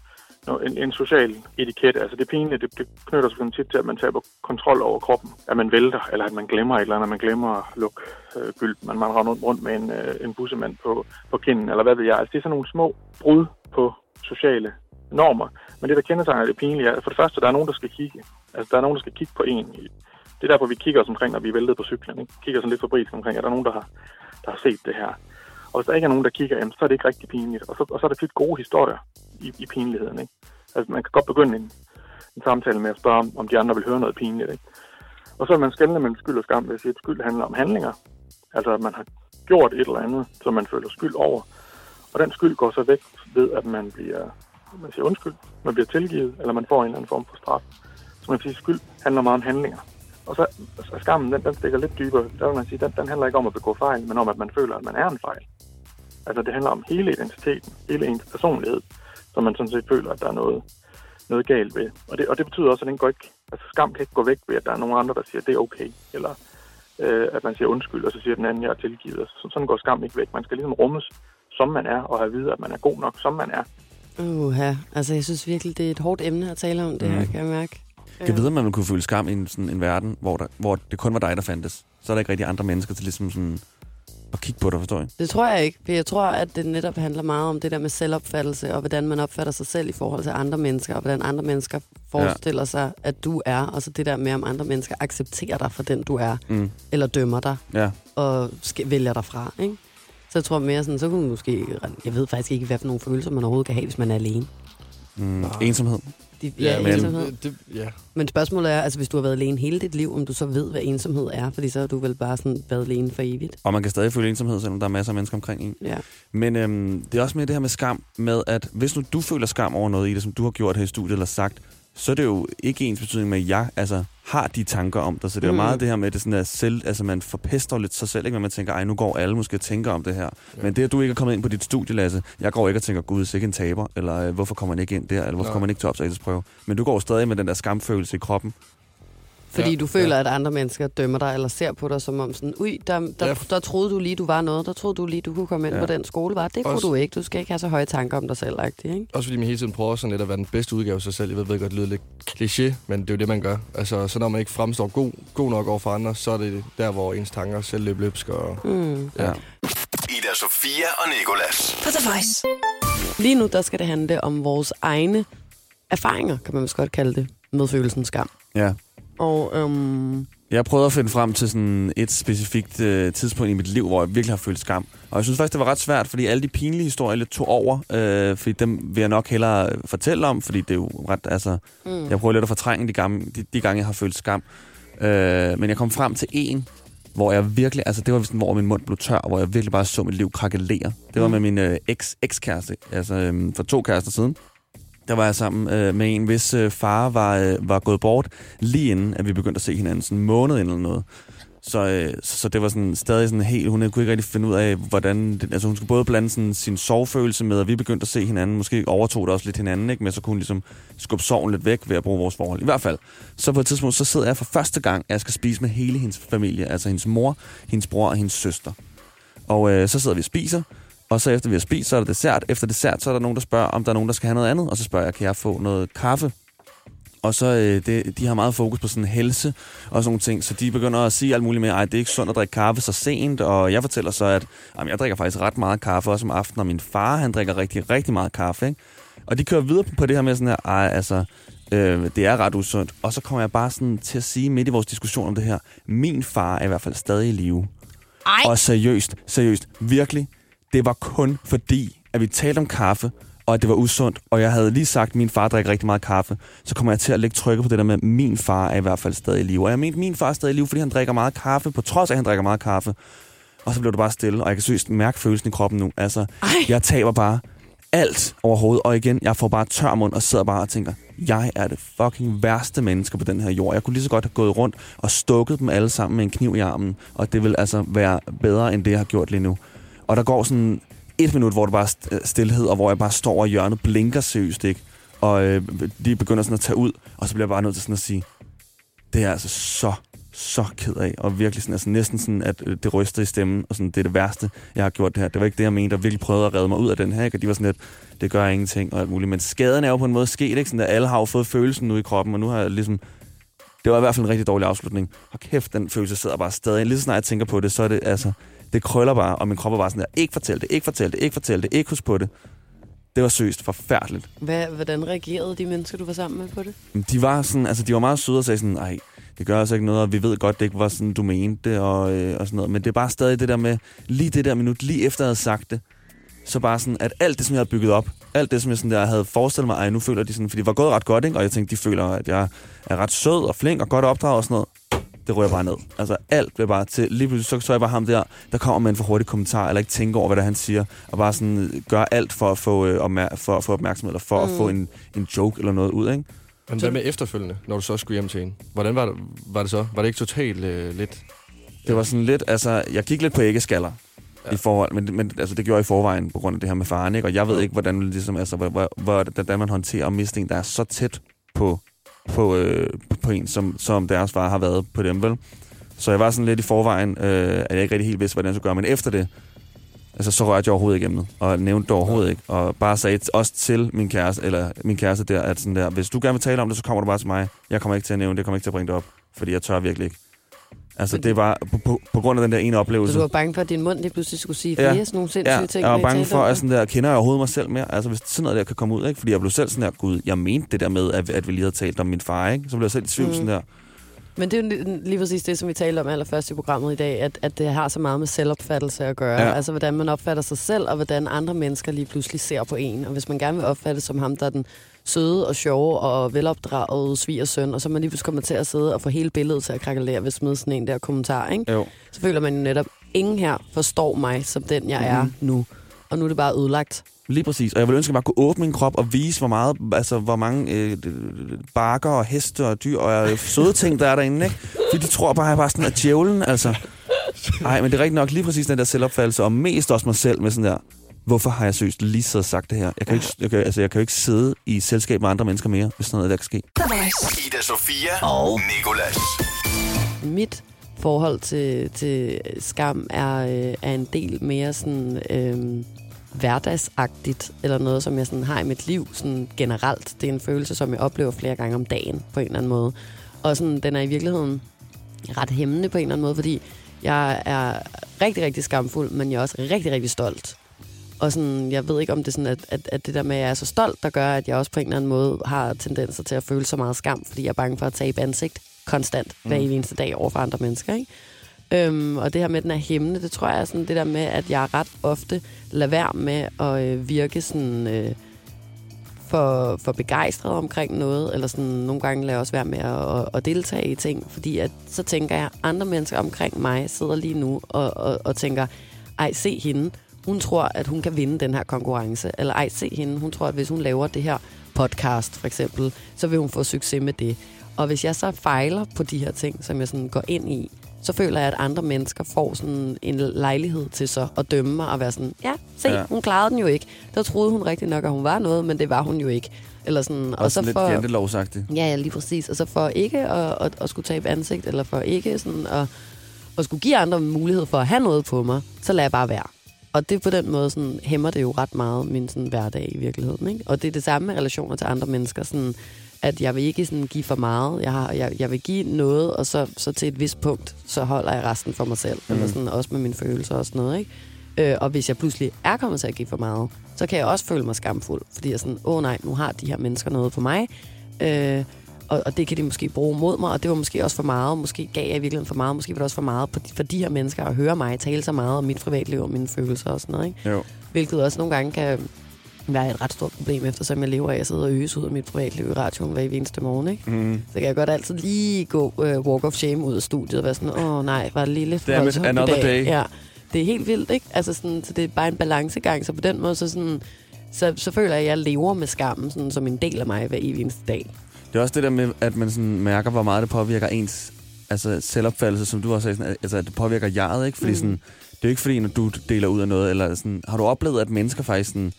no- en, en social etiket. Altså, det pinlige, det, det knytter sig tit til, at man taber kontrol over kroppen. At man vælter, eller at man glemmer et eller andet, at man glemmer at lukke øh, gyld. Man, man render rundt- rundt med en, øh, en bussemand på, på kinden, eller hvad ved jeg. Altså, det er sådan nogle små brud på sociale normer. Men det, der kendetegner det pinlige, er, at for det første, der er nogen, der skal kigge. Altså, der er nogen, der skal kigge på en. Det er derfor, vi kigger os omkring, når vi er væltet på cyklen. Ikke? Kigger sådan lidt fabrisk omkring, er der nogen, der har, der har set det her. Og hvis der ikke er nogen, der kigger, jamen, så er det ikke rigtig pinligt. Og så, og så er der tit gode historier i, i pinligheden. Ikke? Altså, man kan godt begynde en, en samtale med at spørge, om, om de andre vil høre noget pinligt. Ikke? Og så er man skældende mellem skyld og skam, hvis et skyld handler om handlinger. Altså, at man har gjort et eller andet, som man føler skyld over. Og den skyld går så væk ved, at man bliver man siger undskyld, man bliver tilgivet, eller man får en eller anden form for straf. Så man siger, skyld handler meget om handlinger. Og så så skammen, den, den stikker lidt dybere. Der vil man sige, den, den handler ikke om at begå fejl, men om, at man føler, at man er en fejl. Altså, det handler om hele identiteten, hele ens personlighed, som man sådan set føler, at der er noget, noget galt ved. Og det, og det betyder også, at den går ikke, altså skam kan ikke gå væk ved, at der er nogen andre, der siger, at det er okay, eller øh, at man siger undskyld, og så siger den anden, jeg er tilgivet. Altså, så, sådan går skam ikke væk. Man skal ligesom rummes, som man er, og have at vide, at man er god nok, som man er. Uha, altså jeg synes virkelig, det er et hårdt emne at tale om, det her, Mm. kan jeg mærke. Jeg kan vide, om man kunne føle skam i en, sådan en verden, hvor, der, hvor det kun var dig, der fandtes. Så er der ikke rigtig andre mennesker til ligesom sådan at kigge på dig, forstår I? Det tror jeg ikke, for jeg tror, at det netop handler meget om det der med selvopfattelse, og hvordan man opfatter sig selv i forhold til andre mennesker, og hvordan andre mennesker forestiller ja. sig, at du er, og så det der med, om andre mennesker accepterer dig for den, du er, Mm. eller dømmer dig, Ja. og vælger dig fra, ikke? Så jeg tror mere sådan, så kunne man måske, jeg ved faktisk ikke, hvad for nogle følelser man overhovedet kan have, hvis man er alene. Mm. Ensomhed. De, ja, men- men, ensomhed. Det, det, ja. Men spørgsmålet er, altså hvis du har været alene hele dit liv, om du så ved, hvad ensomhed er, fordi så har du vel bare sådan været alene for evigt. Og man kan stadig føle ensomhed, selvom der er masser af mennesker omkring en. Ja. Men øhm, det er også med det her med skam, med at hvis nu du føler skam over noget i det, som du har gjort her i studiet eller sagt, så er det jo ikke ens betydning med, at jeg altså, har de tanker om dig. Så det er jo Mm. meget det her med, at det sådan er selv, altså man forpester lidt sig selv, ikke? Men man tænker, ej, nu går alle måske og tænker om det her. Ja. Men det, at du ikke er kommet ind på dit studie, Lasse, jeg går ikke og tænker, gud, sikke en taber, eller hvorfor kommer han ikke ind der, eller hvorfor Nej. kommer han ikke til optagelsesprøve. Men du går stadig med den der skamfølelse i kroppen. Fordi Ja, du føler, ja. at andre mennesker dømmer dig, eller ser på dig som om sådan, ui, der, der, Ja. der troede du lige, du var noget, der troede du lige, du kunne komme ind Ja. på den skole, var. Det kunne Også- du ikke, du skal ikke have så høje tanker om dig selv, ikke? Også fordi man hele tiden prøver sådan lidt at være den bedste udgave af sig selv. Jeg ved, ved godt, det lyder lidt kliché, men det er jo det, man gør. Altså, så når man ikke fremstår god, god nok over for andre, så er det der, hvor ens tanker selv løb løbsk. Og, Mm. Ja. Ida Sofia og Nikolas. På The Voice. Lige nu, der skal det handle om vores egne erfaringer, kan man vist godt kalde det, med følelsen skam. ja. Og øhm, Jeg prøvede at finde frem til sådan et specifikt øh, tidspunkt i mit liv, hvor jeg virkelig har følt skam. Og jeg synes faktisk, det var ret svært, fordi alle de pinlige historier lidt tog over. Øh, fordi dem vil jeg nok hellere fortælle om, fordi det er jo ret, altså... mm. Jeg prøver lidt at fortrænge de, gamle, de, de gange, jeg har følt skam. Øh, men jeg kom frem til en, hvor jeg virkelig... Altså, det var sådan, hvor min mund blev tør, hvor jeg virkelig bare så mit liv krakelere. Det var Mm. med min øh, eks, ekskæreste, altså øh, for to kærester siden. Der var jeg sammen øh, med en, hvis øh, far var, øh, var gået bort, lige inden, at vi begyndte at se hinanden, sådan en måned inden eller noget. Så, øh, så, så det var sådan stadig sådan helt, hun kunne ikke rigtig finde ud af, hvordan, det, altså hun skulle både blande sådan sin sorgfølelse med, at vi begyndte at se hinanden, måske overtog det også lidt hinanden, ikke? men så kunne hun ligesom skubbe sorgen lidt væk ved at bruge vores forhold. I hvert fald, så på et tidspunkt, så sidder jeg for første gang, at jeg skal spise med hele hendes familie, altså hendes mor, hendes bror og hendes søster. Og øh, så sidder vi og spiser, og så efter vi har spist, så er der dessert. Efter dessert, så er der nogen, der spørger, om der er nogen, der skal have noget andet. Og så spørger jeg, kan jeg få noget kaffe? Og så øh, det, de har meget fokus på sådan helse og sådan nogle ting, så de begynder at sige alt muligt med, at det er ikke sundt at drikke kaffe så sent, og jeg fortæller så, at jamen, jeg drikker faktisk ret meget kaffe også om aftenen, og min far, han drikker rigtig, rigtig meget kaffe, ikke? Og de kører videre på det her med sådan her, ej, altså, øh, det er ret usundt. Og så kommer jeg bare sådan til at sige midt i vores diskussion om det her, min far er i hvert fald stadig i live. Ej. Og seriøst, seriøst, virkelig, det var kun fordi, at vi talte om kaffe, og at det var usundt, og jeg havde lige sagt, at min far drikker rigtig meget kaffe, så kommer jeg til at lægge trykket på det der med, at min far er i hvert fald stadig i live. Og jeg mente, min far er stadig i live, fordi han drikker meget kaffe, på trods af, at han drikker meget kaffe. Og så blev det bare stille, og jeg kan seriøst mærke følelsen i kroppen nu. Altså, Ej. jeg taber bare alt overhovedet, og igen, jeg får bare tør mund og sidder bare og tænker, jeg er det fucking værste menneske på den her jord. Jeg kunne lige så godt have gået rundt og stukket dem alle sammen med en kniv i armen, og det vil altså være bedre, end det, jeg har gjort lige nu. Og der går sådan et minut, hvor det bare er øh, stillhed, og hvor jeg bare står over i hjørnet, blinker seriøst, ikke? Og øh, de begynder sådan at tage ud, og så bliver jeg bare nødt til sådan at sige, det er jeg altså så, så ked af, og virkelig sådan, altså næsten sådan, at øh, det ryster i stemmen, og sådan, det er det værste, jeg har gjort det her. Det var ikke det, jeg mente, og virkelig prøvede at redde mig ud af den her, ikke? og de var sådan lidt, det gør ingenting, og alt muligt. Men skaden er jo på en måde sket, ikke? Sådan, at alle har jo fået følelsen nu i kroppen, og nu har jeg ligesom, det var i hvert fald en rigtig dårlig afslutning. Og kæft, den følelse sidder bare stadig. Lige så snart jeg tænker på det, så er det, altså, det krøller bare, og min krop er bare sådan der, ikke fortæl det, ikke fortæl det, ikke fortæl det, ikke husk på det. Det var søst forfærdeligt. Hvad, hvordan reagerede de mennesker, du var sammen med på det? De var sådan, altså de var meget søde og sagde sådan, ej, det gør altså ikke noget, og vi ved godt, det ikke var sådan, du mente det, og, øh, og sådan noget. Men det er bare stadig det der med, lige det der minut, lige efter jeg havde sagt det, så bare sådan, at alt det, som jeg havde bygget op, alt det, som jeg sådan der havde forestillet mig, ej, nu føler de sådan, fordi det var gået ret godt, ikke? Og jeg tænkte, de føler, at jeg er ret sød og flink og godt opdraget og sådan noget. Det rører bare ned. Altså alt blev bare til. Lige pludselig så, så jeg bare ham der, der kommer med en for hurtig kommentar, eller ikke tænker over, hvad det er, han siger, og bare sådan gør alt for at få, øh, opmær- for at få opmærksomhed, eller for mm. at få en, en joke eller noget ud, ikke? Men hvad med efterfølgende, når du så skulle hjem til en? Hvordan var det, var det så? Var det ikke totalt øh, lidt... Det var sådan lidt, altså, jeg gik lidt på æggeskaller ja. I forhold, men, men altså, det gjorde jeg i forvejen på grund af det her med faren, ikke? Og jeg ved ikke, hvordan, ligesom, altså, hvor, hvor, hvor, hvordan man håndterer at miste en, der er så tæt på, på, øh, på en, som, som deres far har været på dem, vel? Så jeg var sådan lidt i forvejen, øh, at jeg ikke rigtig helt vidste, hvordan jeg skulle gøre, men efter det, altså, så rørte jeg overhovedet ikke emnet, og nævnte det overhovedet ikke, og bare sagde også til min kæreste, eller min kæreste der, at sådan der, hvis du gerne vil tale om det, så kommer du bare til mig. Jeg kommer ikke til at nævne det, jeg kommer ikke til at bringe det op, fordi jeg tør virkelig ikke. Altså, det var på, på, på grund af den der ene Så oplevelse. du var bange for, at din mund lige pludselig skulle sige Ja. flere sådan nogle sindssyge Ja, ting? jeg var bange for, at sådan der, kender jeg overhovedet mig selv mere? Altså, hvis sådan noget der kan komme ud, ikke? Fordi jeg blev selv sådan der, gud, jeg mente det der med, at, at vi lige havde talt om min far, ikke? Så blev jeg selv i tvivl Mm. sådan der. Men det er jo lige- præcis det, som vi talte om allerførst i programmet i dag, at, at det har så meget med selvopfattelse at gøre. Ja. Ja. Altså, hvordan man opfatter sig selv, og hvordan andre mennesker lige pludselig ser på en. Og hvis man gerne vil opfatte som ham, der er den søde og sjove og velopdragede svigersøn, og så man lige pludselig kommer til at sidde og få hele billedet til at krakelere ved smide sådan en der kommentar, ikke? Jo. så føler man jo netop, ingen her forstår mig som den, jeg er Mhm. nu. Og nu er det bare ødelagt. Lige præcis. Og jeg ville ønske, at jeg bare kunne åbne min krop og vise, hvor meget, altså, hvor mange øh, bakker og heste og dyr og øh, søde ting, der er derinde, ikke? Fordi de tror bare, at jeg bare sådan er djævlen, altså. Nej, men det er rigtigt nok lige præcis den der selvopfattelse, og mest også mig selv med sådan der, hvorfor har jeg seriøst lige så sagt det her? Jeg kan, ikke, jeg, kan, altså, jeg kan jo ikke sidde i selskab med andre mennesker mere, hvis sådan noget der kan ske. Ida Sofia og Nikolas. Mit forhold til, til skam er, øh, er en del mere sådan øh, hverdagsagtigt, eller noget, som jeg sådan har i mit liv sådan generelt. Det er en følelse, som jeg oplever flere gange om dagen, på en eller anden måde. Og sådan, den er i virkeligheden ret hæmmende på en eller anden måde, fordi jeg er rigtig, rigtig skamfuld, men jeg er også rigtig, rigtig stolt. Og sådan, jeg ved ikke, om det er sådan, at, at, at det der med, at jeg er så stolt, der gør, at jeg også på en eller anden måde har tendenser til at føle så meget skam, fordi jeg er bange for at tabe ansigt konstant hver Mm. eneste dag over for andre mennesker. Ikke? Øhm, og det her med, at den er hæmmende, det tror jeg er sådan det der med, at jeg ret ofte lader være med at øh, virke sådan... Øh, for, for begejstret omkring noget, eller sådan nogle gange lader jeg også være med at, at, at deltage i ting, fordi at, så tænker jeg, at andre mennesker omkring mig sidder lige nu og, og, og tænker, ej, se hende, hun tror, at hun kan vinde den her konkurrence, eller ej, se hende, hun tror, at hvis hun laver det her podcast, for eksempel, så vil hun få succes med det. Og hvis jeg så fejler på de her ting, som jeg sådan går ind i, så føler jeg, at andre mennesker får sådan en lejlighed til så at dømme mig og være sådan, ja, se, Ja. hun klarede den jo ikke. Der troede hun rigtig nok, at hun var noget, men det var hun jo ikke. Eller sådan, Og så lidt for... jantelovsagtigt. Ja, ja, lige præcis. Og så for ikke at, at, at skulle tabe ansigt, eller for ikke sådan at, at skulle give andre mulighed for at have noget på mig, så lader jeg bare være. Og det på den måde sådan, hæmmer det jo ret meget min sådan, hverdag i virkeligheden. Ikke? Og det er det samme med relationer til andre mennesker. Sådan, at jeg vil ikke sådan, give for meget. Jeg, har, jeg, jeg vil give noget, og så, så til et vist punkt, så holder jeg resten for mig selv. Mm. Eller sådan, også med mine følelser og sådan noget. Ikke? Øh, og hvis jeg pludselig er kommet til at give for meget, så kan jeg også føle mig skamfuld. Fordi jeg er sådan, åh nej, nu har de her mennesker noget på mig. Øh, og, og det kan de måske bruge mod mig, og det var måske også for meget. Måske gav jeg i virkeligheden for meget. Måske var det også for meget på de, for de her mennesker at høre mig tale så meget om mit privatliv og mine følelser og sådan noget. Ikke? Jo. Hvilket også nogle gange kan være et ret stort problem, eftersom jeg lever af at sidde og øse ud af mit privatliv i radioen hver eneste morgen. Ikke? Mm. Så kan jeg godt altid lige gå uh, walk of shame ud af studiet og være sådan, åh nej, var det lige lidt for Damn it, another dag. day. Ja, det er helt vildt, ikke? Altså sådan, så det er bare en balancegang, så på den måde, så, sådan, så, så føler jeg, at jeg lever med skammen sådan, som en del af mig hver evig eneste dag. Det er også det der med, at man sådan mærker, hvor meget det påvirker ens altså selvopfattelse, som du også sagde, sådan, altså, at det påvirker jeget, ikke? Fordi Mm. sådan, det er jo ikke fordi, når du deler ud af noget, eller sådan, har du oplevet, at mennesker faktisk sådan,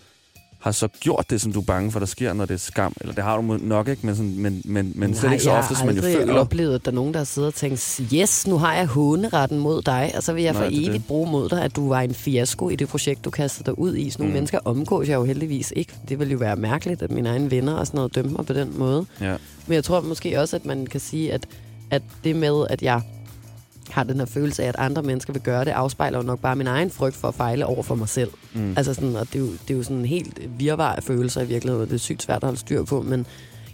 har så gjort det, som du er bange for, der sker, når det er skam? Eller det har du nok ikke, men, sådan, men, men, men slet ikke så ofte, som man jo jeg har føler. oplevet, at der er nogen, der har siddet og tænkt, yes, nu har jeg håneretten mod dig, og så vil jeg Nej, for evigt det. bruge mod dig, at du var en fiasko i det projekt, du kastede dig ud i. Så nogle Mm. mennesker omgås jeg jo heldigvis ikke. Det ville jo være mærkeligt, at mine egne venner og sådan noget dømte mig på den måde. Ja. Men jeg tror måske også, at man kan sige, at, at det med, at jeg har den her følelse af, at andre mennesker vil gøre det, afspejler jo nok bare min egen frygt for at fejle over for mig selv. Mm. Altså sådan, og det er, jo, det er jo sådan en helt virvar af følelser i virkeligheden, og det er sygt svært at holde styr på, men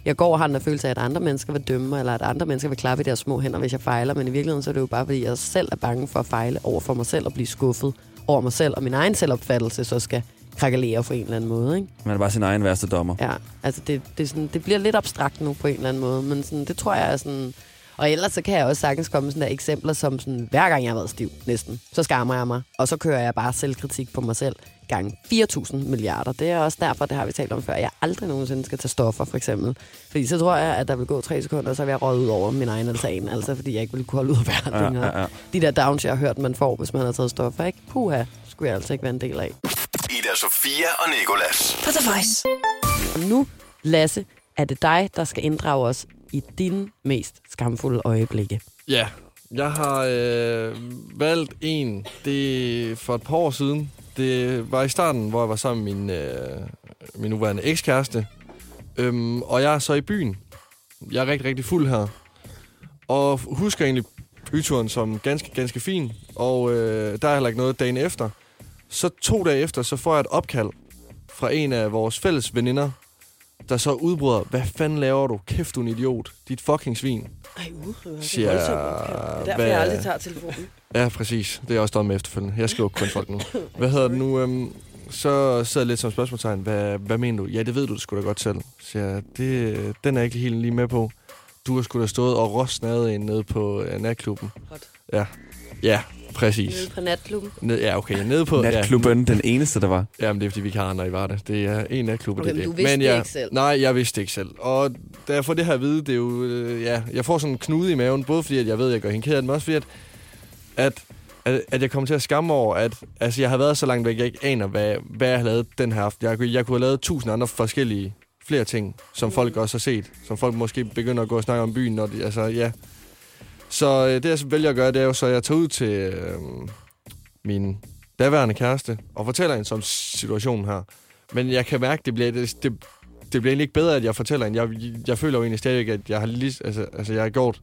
jeg går og har den her følelse af, at andre mennesker vil dømme mig, eller at andre mennesker vil klappe i deres små hænder, hvis jeg fejler, men i virkeligheden så er det jo bare, fordi jeg selv er bange for at fejle over for mig selv og blive skuffet over mig selv, og min egen selvopfattelse så skal krakelere på en eller anden måde, ikke? Man er bare sin egen værste dommer. Ja, altså det, det, sådan, det bliver lidt abstrakt nu på en eller anden måde, men sådan, det tror jeg er sådan... Og ellers så kan jeg også sagtens komme sådan der eksempler, som sådan, hver gang jeg har været stiv, næsten, så skammer jeg mig, og så kører jeg bare selvkritik på mig selv gange 4.000 milliarder. Det er også derfor, det har vi talt om før, jeg aldrig nogensinde skal tage stoffer, for eksempel. Fordi så tror jeg, at der vil gå tre sekunder, og så vil jeg røget ud over min egen altan, altså fordi jeg ikke vil kunne holde ud af verden. Ja, ja, ja. De der downs, jeg har hørt, man får, hvis man har taget stoffer, ikke? Puha, skulle jeg altså ikke være en del af. Ida Sofia og Nikolas. På The Voice. Og nu, Lasse, er det dig, der skal inddrage os i dine mest skamfulde øjeblikke. Ja, jeg har øh, valgt en, det for et par år siden. Det var i starten, hvor jeg var sammen med min, øh, min nuværende ekskæreste. Øhm, og jeg er så i byen. Jeg er rigtig, rigtig fuld her. Og husker egentlig byturen som ganske, ganske fin, og øh, der er heller ikke noget dagen efter. Så to dage efter, så får jeg et opkald fra en af vores fælles veninder, der så udbryder, hvad fanden laver du? Kæft, du er en idiot. Dit fucking svin. Ej, uh, det er Siger voldsomt opkald. Derfor hvad- jeg aldrig tager telefonen. Ja, præcis. Det er jeg også done med efterfølgende. Jeg skriver kun folk nu. [laughs] Hvad hedder det nu? Øhm, så sidder jeg lidt som spørgsmålstegn. Hvad, hvad mener du? Ja, det ved du sgu da godt selv. Så jeg, det, den er jeg ikke helt lige med på. Du har sgu da stået og rosnadet en nede på uh, natklubben. Hot. Ja. Ja, præcis. Nede på natklubben. Ned, ja, okay. Nede på... Natklubben, den eneste, der var. Ja, jamen, det er fordi, vi ikke har andre i Varde. Det er en natklub, Okay, det er men det. du vidste det jeg, ikke selv. Nej, jeg vidste ikke selv. Og da jeg får det her at vide, det er jo... Øh, ja, jeg får sådan en knude i maven, både fordi, at jeg ved, at jeg gør hende ked af det, men også fordi, at, at, at, at jeg kommer til at skamme over, at altså, jeg har været så langt væk, jeg ikke aner, hvad, hvad jeg har lavet den her aften. Jeg, kunne- jeg kunne have lavet tusind andre forskellige flere ting, som folk også har set. Som folk måske begynder at gå og snakke om byen, når de, altså, ja. Så øh, det, jeg vælger at gøre, det er jo så, at jeg tager ud til øh, min daværende kæreste og fortæller hende om situationen her. Men jeg kan mærke, det bliver, det, det, det bliver egentlig ikke bedre, at jeg fortæller hende. Jeg, jeg føler jo egentlig stadigvæk, at jeg har lige, altså, altså, jeg har gjort...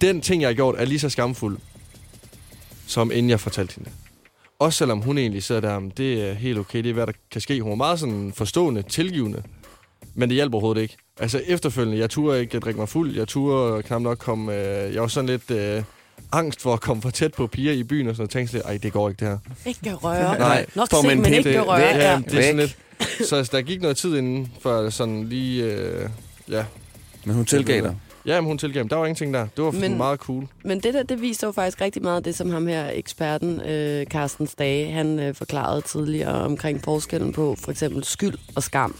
Den ting, jeg har gjort, er lige så skamfuld, som inden jeg fortalte hende. Også selvom hun egentlig sidder der, det er helt okay, det er hvad der kan ske. Hun er meget sådan forstående, tilgivende. Men det hjælper overhovedet ikke. Altså efterfølgende, jeg turde ikke drikke mig fuld. Jeg turde knap nok komme... Øh, jeg var sådan lidt øh, angst for at komme for tæt på piger i byen og sådan noget. Tænkte lidt, ej, det går ikke det her. Ikke røre. Nej, Nok se, men pind. ikke det, røre. det, ja, det er sådan lidt... Så altså, der gik noget tid inden, før sådan lige... Øh, ja, Men hun tilgav dig. ja men hun tilgav mig. Der var ingenting der. Det var Men- meget cool. Men det der, det viser jo faktisk rigtig meget af det, som ham her eksperten, øh, Carsten Stage, han øh, forklarede tidligere omkring forskellen på for eksempel skyld og skam.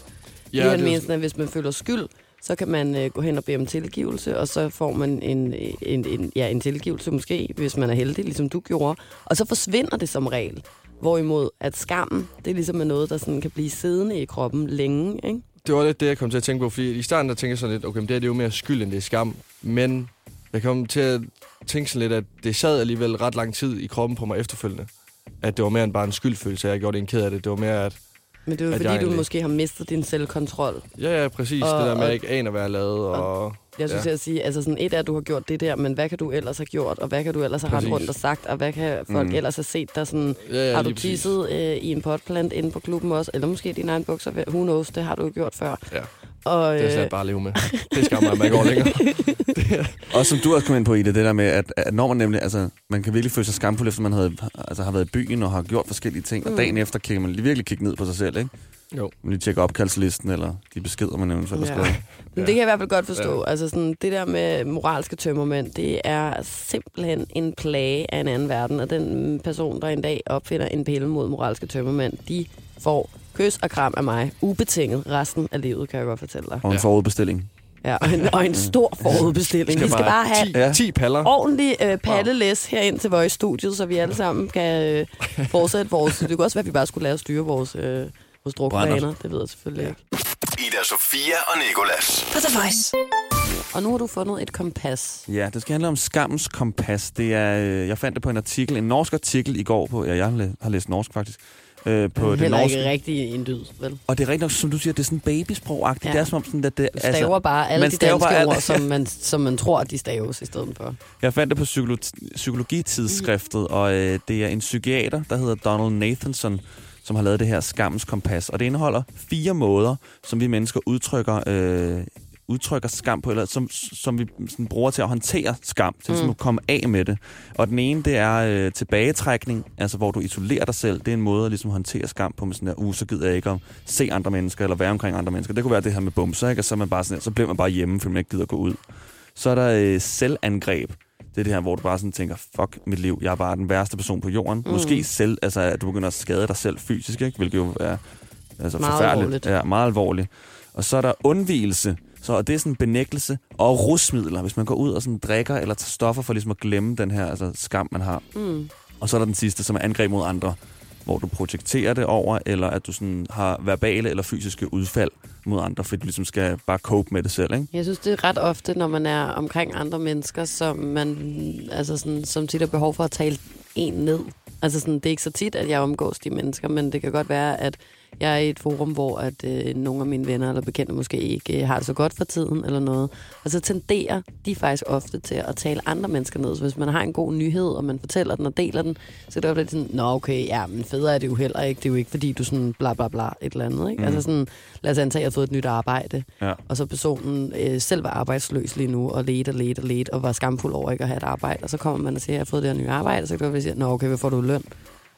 Ja, det han mener sådan, at hvis man føler skyld, så kan man øh, gå hen og bede om tilgivelse, og så får man en, en, en, ja, en tilgivelse måske, hvis man er heldig, ligesom du gjorde. Og så forsvinder det som regel. Hvorimod at skammen, det er ligesom er noget, der sådan kan blive siddende i kroppen længe. Ikke? det var lidt det, jeg kom til at tænke på, fordi i starten der tænkte jeg sådan lidt, okay, men det, her, det er jo mere skyld, end det er skam. Men jeg kom til at tænke sådan lidt, at det sad alligevel ret lang tid i kroppen på mig efterfølgende. At det var mere end bare en skyldfølelse, jeg gjorde det en ked af det. Det var mere, at Men det er jo fordi, jeg du egentlig- måske har mistet din selvkontrol. ja, ja, præcis, Og- det der med, at og- jeg ikke aner, hvad jeg lavede. Og, Jeg synes, Ja. ja. at sige, altså sådan et er, at du har gjort det der, men hvad kan du ellers have gjort, og hvad kan du ellers have rendt rundt og sagt, og hvad kan folk Mm. ellers have set dig sådan, ja, ja, har du tisset øh, i en potplant inde på klubben også, eller måske i dine egne bukser, who knows, det har du jo gjort før. Ja. Og, Det er øh, slet bare at leve med. Det skammer, at man ikke går længere. [laughs] Og som du også kom ind på i det, det der med, at, at når man nemlig, altså, man kan virkelig føle sig skamfuld, efter man havde, altså, har været i byen og har gjort forskellige ting, mm. og dagen efter kan man lige virkelig kigge ned på sig selv, ikke? Jo. Man lige tjekke opkaldslisten, eller de beskeder, man eventuelt har Ja. skrevet. Men det kan jeg i hvert fald godt forstå. Ja. Altså sådan, det der med moralske tømmermænd, det er simpelthen en plage af en anden verden. Og den person, der en dag opfinder en pille mod moralske tømmermænd, de får kys og kram af mig. Ubetinget resten af livet, kan jeg godt fortælle dig. Og en Ja. forudbestilling. Ja, og en, og en stor forudbestilling. Vi skal bare have 10, Ja. 10 paller. ordentlig øh, paddelæs herind til vores studiet, så vi alle sammen kan øh, [laughs] fortsætte vores... Det kunne også være, at vi bare skulle lære at styre vores, øh, vores. Brændert. Det ved jeg selvfølgelig ja. ikke. Ida Sofia og Nikolas. På The Voice. Og nu har du fundet et kompas. Ja, det skal handle om skammens kompas. Det er, øh, jeg fandt det på en artikel, en norsk artikel i går på, ja, jeg har læst norsk faktisk, øh, på det norske. ikke rigtig en dyd, vel? Og det er rigtig nok, som du siger, det er sådan babysprog-agtigt. Ja. Det er som om sådan, at det, Du staver altså, bare alle de staver danske bare ord, som [laughs] man, som man tror, at de staves i stedet for. Jeg fandt det på psykolo- psykologitidsskriftet, og øh, det er en psykiater, der hedder Donald Nathanson, som har lavet det her skammens kompas. Og det indeholder fire måder, som vi mennesker udtrykker, øh, udtrykker skam på, eller som, som vi sådan, bruger til at håndtere skam, til mm. Mm. at komme af med det. Og den ene, det er øh, tilbagetrækning, altså hvor du isolerer dig selv. Det er en måde at ligesom, håndtere skam på med sådan der, uh, så gider jeg ikke at se andre mennesker, eller være omkring andre mennesker. Det kunne være det her med bumser, ikke? Og så, er man bare sådan, så bliver man bare hjemme, fordi man ikke gider at gå ud. Så er der øh, selvangreb. Det er det her, hvor du bare sådan tænker, fuck mit liv, jeg er bare den værste person på jorden. Mm. Måske selv, altså at du begynder at skade dig selv fysisk, ikke? hvilket jo er altså, Meget forfærdeligt. alvorligt. Ja, meget alvorligt. Og så er der undvielse. Så det er sådan benægtelse og rusmidler, hvis man går ud og sådan drikker eller tager stoffer for ligesom at glemme den her altså, skam, man har. Mm. Og så er der den sidste, som er angreb mod andre, hvor du projekterer det over, eller at du sådan har verbale eller fysiske udfald mod andre, fordi du ligesom skal bare cope med det selv, ikke? Jeg synes, det er ret ofte, når man er omkring andre mennesker, som man altså sådan, som tit har behov for at tale en ned. Altså sådan, det er ikke så tit, at jeg omgås de mennesker, men det kan godt være, at jeg er i et forum, hvor at øh, nogle af mine venner eller bekendte måske ikke øh, har det så godt for tiden eller noget. Og så tenderer de faktisk ofte til at tale andre mennesker ned. Så hvis man har en god nyhed, og man fortæller den og deler den, så er det ofte sådan, nå okay, ja, men federe er det jo heller ikke. Det er jo ikke, fordi du sådan bla bla bla et eller andet. Ikke? Mm. Altså sådan, lad os antage, at jeg har fået et nyt arbejde, Ja. og så personen øh, selv var arbejdsløs lige nu, og ledte og ledte og ledte, og var skamfuld over ikke at have et arbejde. Og så kommer man og siger, at jeg har fået det her nye arbejde, og så kan det være, at siger, nå okay, hvad får du løn?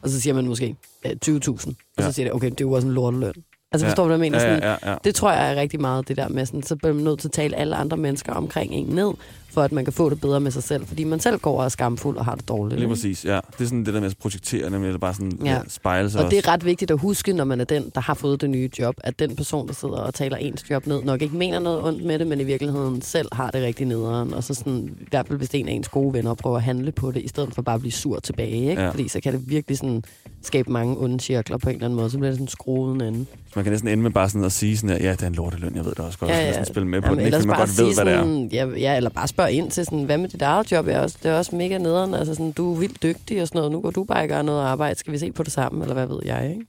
Og så siger man måske øh, 20.000. Og så siger det, okay, det er jo også en lorteløn. Altså forstår du, hvad jeg mener? Sådan, ja, ja, ja. Det tror jeg er rigtig meget det der med, sådan, så bliver man nødt til at tale alle andre mennesker omkring en ned, for at man kan få det bedre med sig selv. Fordi man selv går og er skamfuld og har det dårligt. Lige præcis, ja. Det er sådan det der med at projektere, nemlig det er bare sådan Ja. ja. spejle sig Og det også. er ret vigtigt at huske, når man er den, der har fået det nye job, at den person, der sidder og taler ens job ned, nok ikke mener noget ondt med det, men i virkeligheden selv har det rigtig nederen. Og så sådan, i hvert fald hvis det er en af ens gode venner, prøver at handle på det, i stedet for bare at blive sur tilbage. Ikke? Ja. Fordi så kan det virkelig sådan skabe mange onde cirkler på en eller anden måde. Så bliver det sådan skruet ende. Man kan næsten ende med bare sådan at sige sådan, at ja, det er en lorteløn, jeg ved det også godt. Ja, ja. Næsten spille med på Jamen, den, ikke? man godt ved, hvad det er. Ja, ja, eller bare spørge ind til sådan, hvad med dit eget job? Er også, det er også mega nederen. Altså sådan, du er vildt dygtig og sådan noget. Nu går du bare og gør noget arbejde. Skal vi se på det sammen, eller hvad ved jeg, ikke?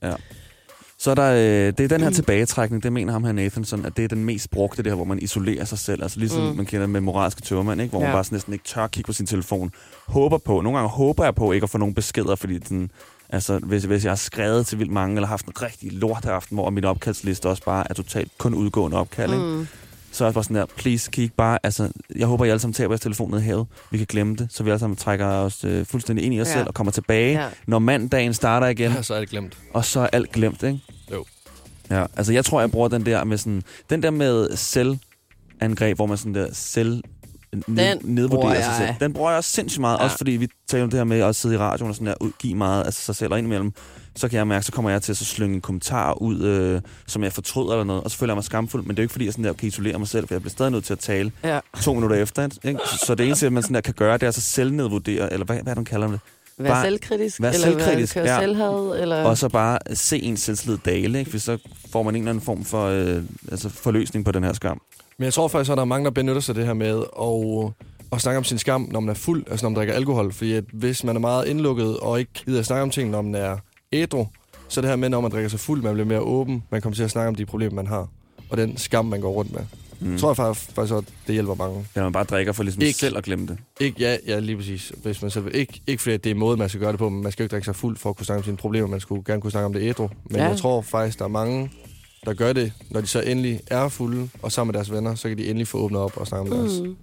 Så er der, øh, det er den her tilbagetrækning, det mener ham her Nathanson, at det er den mest brugte, det her, hvor man isolerer sig selv. Altså ligesom Mm. mm. man kender med moralske tørmand, ikke? hvor ja. Ja. man bare sådan næsten ikke tør kigge på sin telefon. Håber på, nogle gange håber jeg på ikke at få nogle beskeder, fordi den, altså, hvis, hvis jeg har skrevet til vildt mange, eller haft en rigtig lort aften, hvor min opkaldsliste også bare er totalt kun udgående opkald, ikke? Så er jeg bare sådan der, please, kan I ikke bare, altså, jeg håber, I alle sammen tager jeres telefon ned i havet. Vi kan glemme det, så vi alle sammen trækker os øh, fuldstændig ind i os Ja. selv og kommer tilbage, Ja. når mandagen starter igen, Ja, så er det glemt. og så er alt glemt, ikke? Jo. Ja, altså jeg tror, jeg bruger den der med sådan, den der med selvangreb, hvor man sådan der selv Den nedvurderer sig selv. Den bruger jeg også sindssygt meget, Ja. også fordi vi taler om det her med at sidde i radioen og sådan der, udgive meget af sig selv og indimellem. Så kan jeg mærke, så kommer jeg til at så slynge en kommentar ud, øh, som jeg fortryder eller noget, og så føler jeg mig skamfuld, men det er jo ikke fordi, jeg sådan der kan isolere mig selv, for jeg bliver stadig nødt til at tale Ja. to minutter efter. Ikke? Så, så det eneste, man sådan der kan gøre, det er altså selvnedvurdere, eller hvad, hvad man kalder det? Vær Bare selvkritisk, vær eller selvkritisk, køre ja. eller... Og så bare se ens selvtillid dale, ikke? for så får man en eller anden form for øh, altså forløsning på den her skam. Men jeg tror faktisk, at der er mange, der benytter sig af det her med at, at snakke om sin skam, når man er fuld, altså når man drikker alkohol. Fordi at hvis man er meget indlukket og ikke gider at snakke om ting, når man er ædru, så det her med, når man drikker sig fuld, man bliver mere åben, man kommer til at snakke om de problemer, man har. Og den skam, man går rundt med. Mm. Tror jeg faktisk, faktisk at det hjælper mange. Ja, man bare drikker for ligesom Ikke. selv at glemme det. Ikke, ja, ja, lige præcis. Hvis man selv, ikke, ikke fordi det er måde, man skal gøre det på, men man skal jo ikke drikke sig fuld for at kunne snakke om sine problemer. Man skulle gerne kunne snakke om det ædru. Men Ja. jeg tror faktisk, der er mange, der gør det, når de så endelig er fulde, og sammen med deres venner, så kan de endelig få åbnet op og snakke om deres Mm.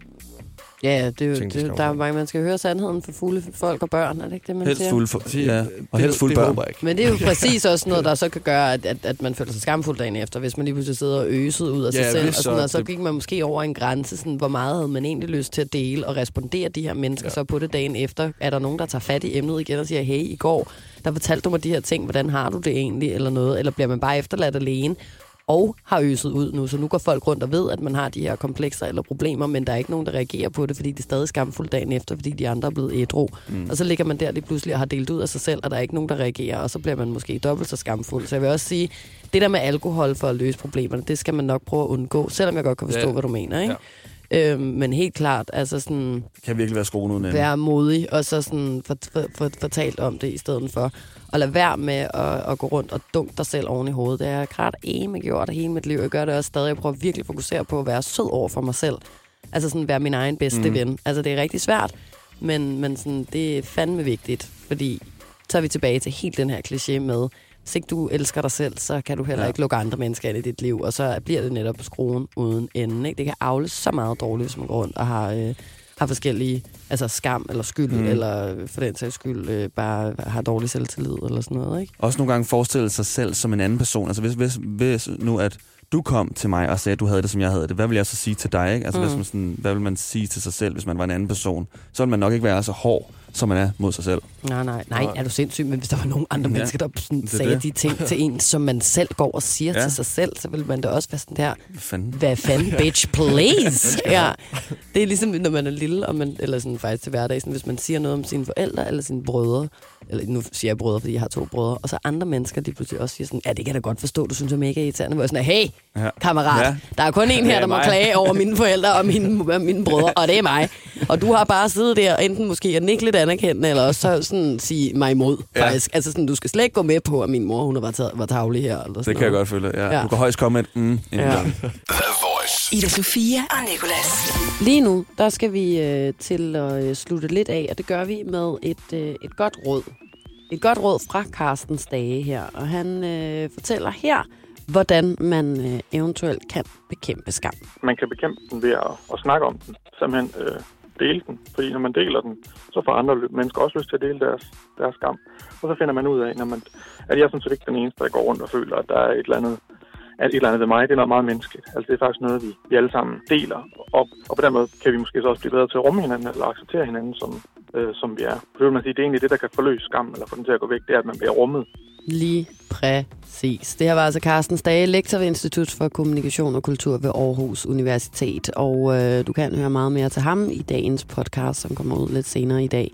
Ja, det er jo, Ting, de det, der er mange, man skal høre sandheden for fulde folk og børn, er det ikke det, man Helst siger? fulde, for, ja, og helst fulde børn. Ikke. Men det er jo [laughs] præcis også noget, der så kan gøre, at, at, at man føler sig skamfuld dagen efter, hvis man lige pludselig sidder og øset ud af sig Ja, selv. Og, sådan, så og så gik man måske over en grænse, sådan, hvor meget havde man egentlig lyst til at dele og respondere de her mennesker. Ja. så på det dagen efter. Er der nogen, der tager fat i emnet igen og siger, hey, i går, der fortalte du mig de her ting, hvordan har du det egentlig, eller noget? Eller bliver man bare efterladt alene? Og har øset ud nu, så nu går folk rundt og ved, at man har de her komplekser eller problemer, men der er ikke nogen, der reagerer på det, fordi det er stadig skamfuldt dagen efter, fordi de andre er blevet ædru. Mm. Og så ligger man der lige pludselig og har delt ud af sig selv, og der er ikke nogen, der reagerer, og så bliver man måske dobbelt så skamfuld. Så jeg vil også sige, det der med alkohol for at løse problemerne, det skal man nok prøve at undgå, selvom jeg godt kan forstå, Ja. hvad du mener. Ikke? Ja. Øhm, men helt klart, altså sådan, Kan virkelig være skruen uden være modig, og så sådan for, for, for, fortalt om det i stedet for. Og lad være med at, at gå rundt og dunke dig selv oven i hovedet. Det har jeg ret eme gjort hele mit liv. Jeg gør det også stadig. Jeg prøver virkelig at fokusere på at være sød over for mig selv. Altså sådan være min egen bedste mm. ven. Altså det er rigtig svært, men, men sådan, det er fandme vigtigt. Fordi så er vi tilbage til helt den her kliché med, hvis ikke du elsker dig selv, så kan du heller ja. ikke lukke andre mennesker ind i dit liv. Og så bliver det netop skruen uden ende. Ikke? Det kan afle så meget dårligt, hvis man går rundt og har... Øh, har forskellige, altså skam eller skyld, Mm. eller for den sags skyld øh, bare har dårlig selvtillid eller sådan noget, ikke? Også nogle gange forestille sig selv som en anden person. Altså hvis, hvis, hvis nu at du kom til mig og sagde, at du havde det, som jeg havde det, hvad vil jeg så sige til dig? Ikke? Altså. Mm. hvis man sådan, hvad vil man sige til sig selv, hvis man var en anden person? Så vil man nok ikke være så hård, som man er mod sig selv. Nej, nej, nej, er du sindssyg, men hvis der var nogle andre Ja, mennesker, der sådan sagde det. de ting til en, som man selv går og siger Ja. til sig selv, så ville man da også være sådan der, Hvad fanden? hvad fanden, bitch, please? [laughs] ja. Det er ligesom, når man er lille, og man, eller sådan faktisk til hverdag, sådan, hvis man siger noget om sine forældre eller sine brødre, eller nu siger jeg brødre, fordi jeg har to brødre, og så andre mennesker, de pludselig også siger sådan, ja, det kan jeg da godt forstå, du synes, jeg er mega irriterende. Hvor jeg sådan, hey, Ja. kammerat, Ja. der er kun en her, er der må mig. klage over mine forældre og mine, mine brødre, og det er mig. Og du har bare siddet der, enten måske at nikke lidt anerkendende, eller også så sådan sige mig imod, Ja. faktisk. Altså sådan, du skal slet ikke gå med på, at min mor, hun var, taget, var tavlig her. Eller sådan Det kan jeg noget. godt følge. Ja. Ja. Du kan højst komme med et mm. Ja. Ida Sofia og Nicolas. Lige nu, der skal vi øh, til at øh, slutte lidt af, og det gør vi med et, øh, et godt råd. Et godt råd fra Carstens Dage her, og han øh, fortæller her, hvordan man øh, eventuelt kan bekæmpe skam. Man kan bekæmpe den ved at, at snakke om den. Simpelthen øh, dele den. Fordi når man deler den, så får andre mennesker også lyst til at dele deres, deres skam. Og så finder man ud af, når man, at jeg er sådan set ikke den eneste, der går rundt og føler, at der er et eller andet at et eller andet ved mig, det er noget meget menneskeligt. Altså det er faktisk noget, vi, vi alle sammen deler. Og, og på den måde kan vi måske så også blive bedre til at rumme hinanden, eller acceptere hinanden, som, øh, som vi er. Så vil man sige, det er egentlig det, der kan forløse skam, eller få den til at gå væk, det er, at man bliver rummet. Lige præcis. Det her var altså Carsten Stage, lektor ved Institut for Kommunikation og Kultur ved Aarhus Universitet. Og øh, du kan høre meget mere til ham i dagens podcast, som kommer ud lidt senere i dag.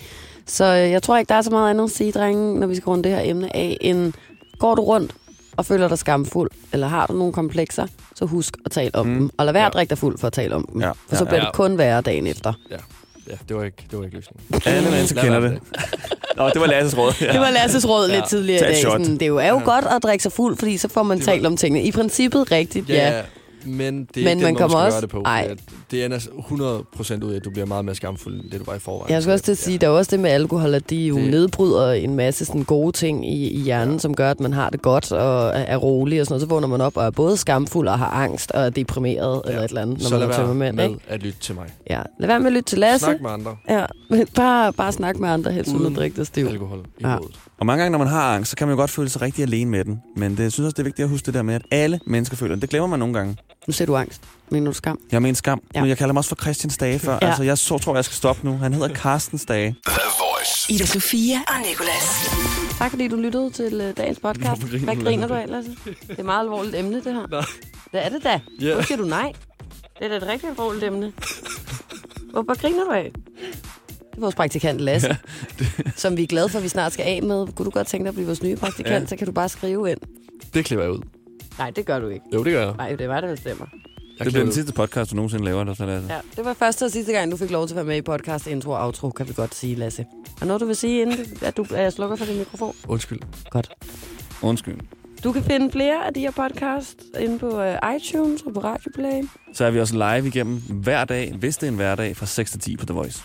Så øh, jeg tror ikke, der er så meget andet at sige, drenge, når vi skal runde det her emne af, end går du rundt og føler dig skamfuld, eller har du nogle komplekser, så husk at tale om mm. dem. Og lad være at drikke dig fuld for at tale om dem. Ja. For så Ja. bliver Ja. det kun værre dagen efter. Ja, ja det, var ikke, det var ikke løsningen. Alle mennesker kender det. Nå, det var Lasses råd. Ja. [laughs] Det var Lasses råd lidt tidligere Tag i dag. Sådan, det er jo, er jo godt at drikke sig fuld, fordi så får man Det var- talt om tingene. I princippet rigtigt, ja. Ja, men det er Men ikke man den måde, kommer man skal også- gøre det på. Ej. At Det ender 100% ud af, at du bliver meget mere skamfuld, end det du var i forvejen. Jeg skal også til at sige, der er også det med alkohol, at de jo det... Nedbryder en masse sådan gode ting i, i hjernen, ja. som gør, at man har det godt og er, er rolig og sådan noget. Så vågner man op og er både skamfuld og har angst og er deprimeret ja. eller et eller andet, når Så lad man er være tømmermænd. med Ikke? at lytte til mig. Ja. Lad være med at lytte til Lasse. Snak med andre. Ja, bare, bare snak med andre, helst uden Uden at drikke dig stiv. Alkohol i Ja. hovedet. Og mange gange, når man har angst, så kan man jo godt føle sig rigtig alene med den. Men det, jeg synes også, det er vigtigt at huske det der med, at alle mennesker føler det. Det glemmer man nogle gange. Nu ser du angst. Mener du skam? Jeg mener skam, Ja. ja. men jeg kalder ham også for Christian Stage før. Ja. Ja. Altså, jeg så, tror, jeg skal stoppe nu. Han hedder Carsten Stage. The Voice. Ida Sofia og Nicolas. Tak fordi du lyttede til uh, dagens podcast. Hvorfor griner Hvad du, griner du af, Lasse? Det er et meget alvorligt emne, det her. Nej. Hvad er det da? Ja. Hvor siger du nej? Det er da et rigtig alvorligt emne. Hvorfor griner du af? Det er vores praktikant Lasse, som vi er glade for, at vi snart skal af med. Kunne du godt tænke dig at blive vores nye praktikant, ja. Ja. så kan du bare skrive ind. Det klipper jeg ud. Nej, det gør du ikke. Jo, det gør jeg. Nej, det var det, der stemmer. jeg Det bliver den sidste podcast, du nogensinde laver. Der, så Lasse. Ja, det var første og sidste gang, du fik lov til at være med i podcast intro og outro, kan vi godt sige, Lasse. Er noget, du vil sige, inden du- at du at jeg slukker for din mikrofon? Undskyld. Godt. Undskyld. Du kan finde flere af de her podcast inde på uh, iTunes og på Radioplay. Så er vi også live igennem hver dag, hvis det er en hverdag, fra 6 til 10 på The Voice.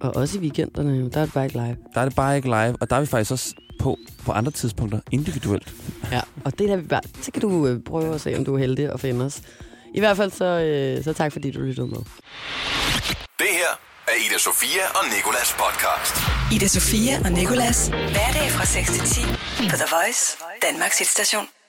Og også i weekenderne, der er det bare ikke live. Der er det bare ikke live, og der er vi faktisk også på, på andre tidspunkter individuelt. Ja, og det der vi bare... Så kan du øh, prøve at se, om du er heldig og finde os. I hvert fald så, øh, så tak, fordi du lyttede med. Det her er Ida Sofia og Nikolas podcast. Ida Sofia og Nicolas. Hverdag fra 6 til 10 på The Voice, Danmarks hitstation.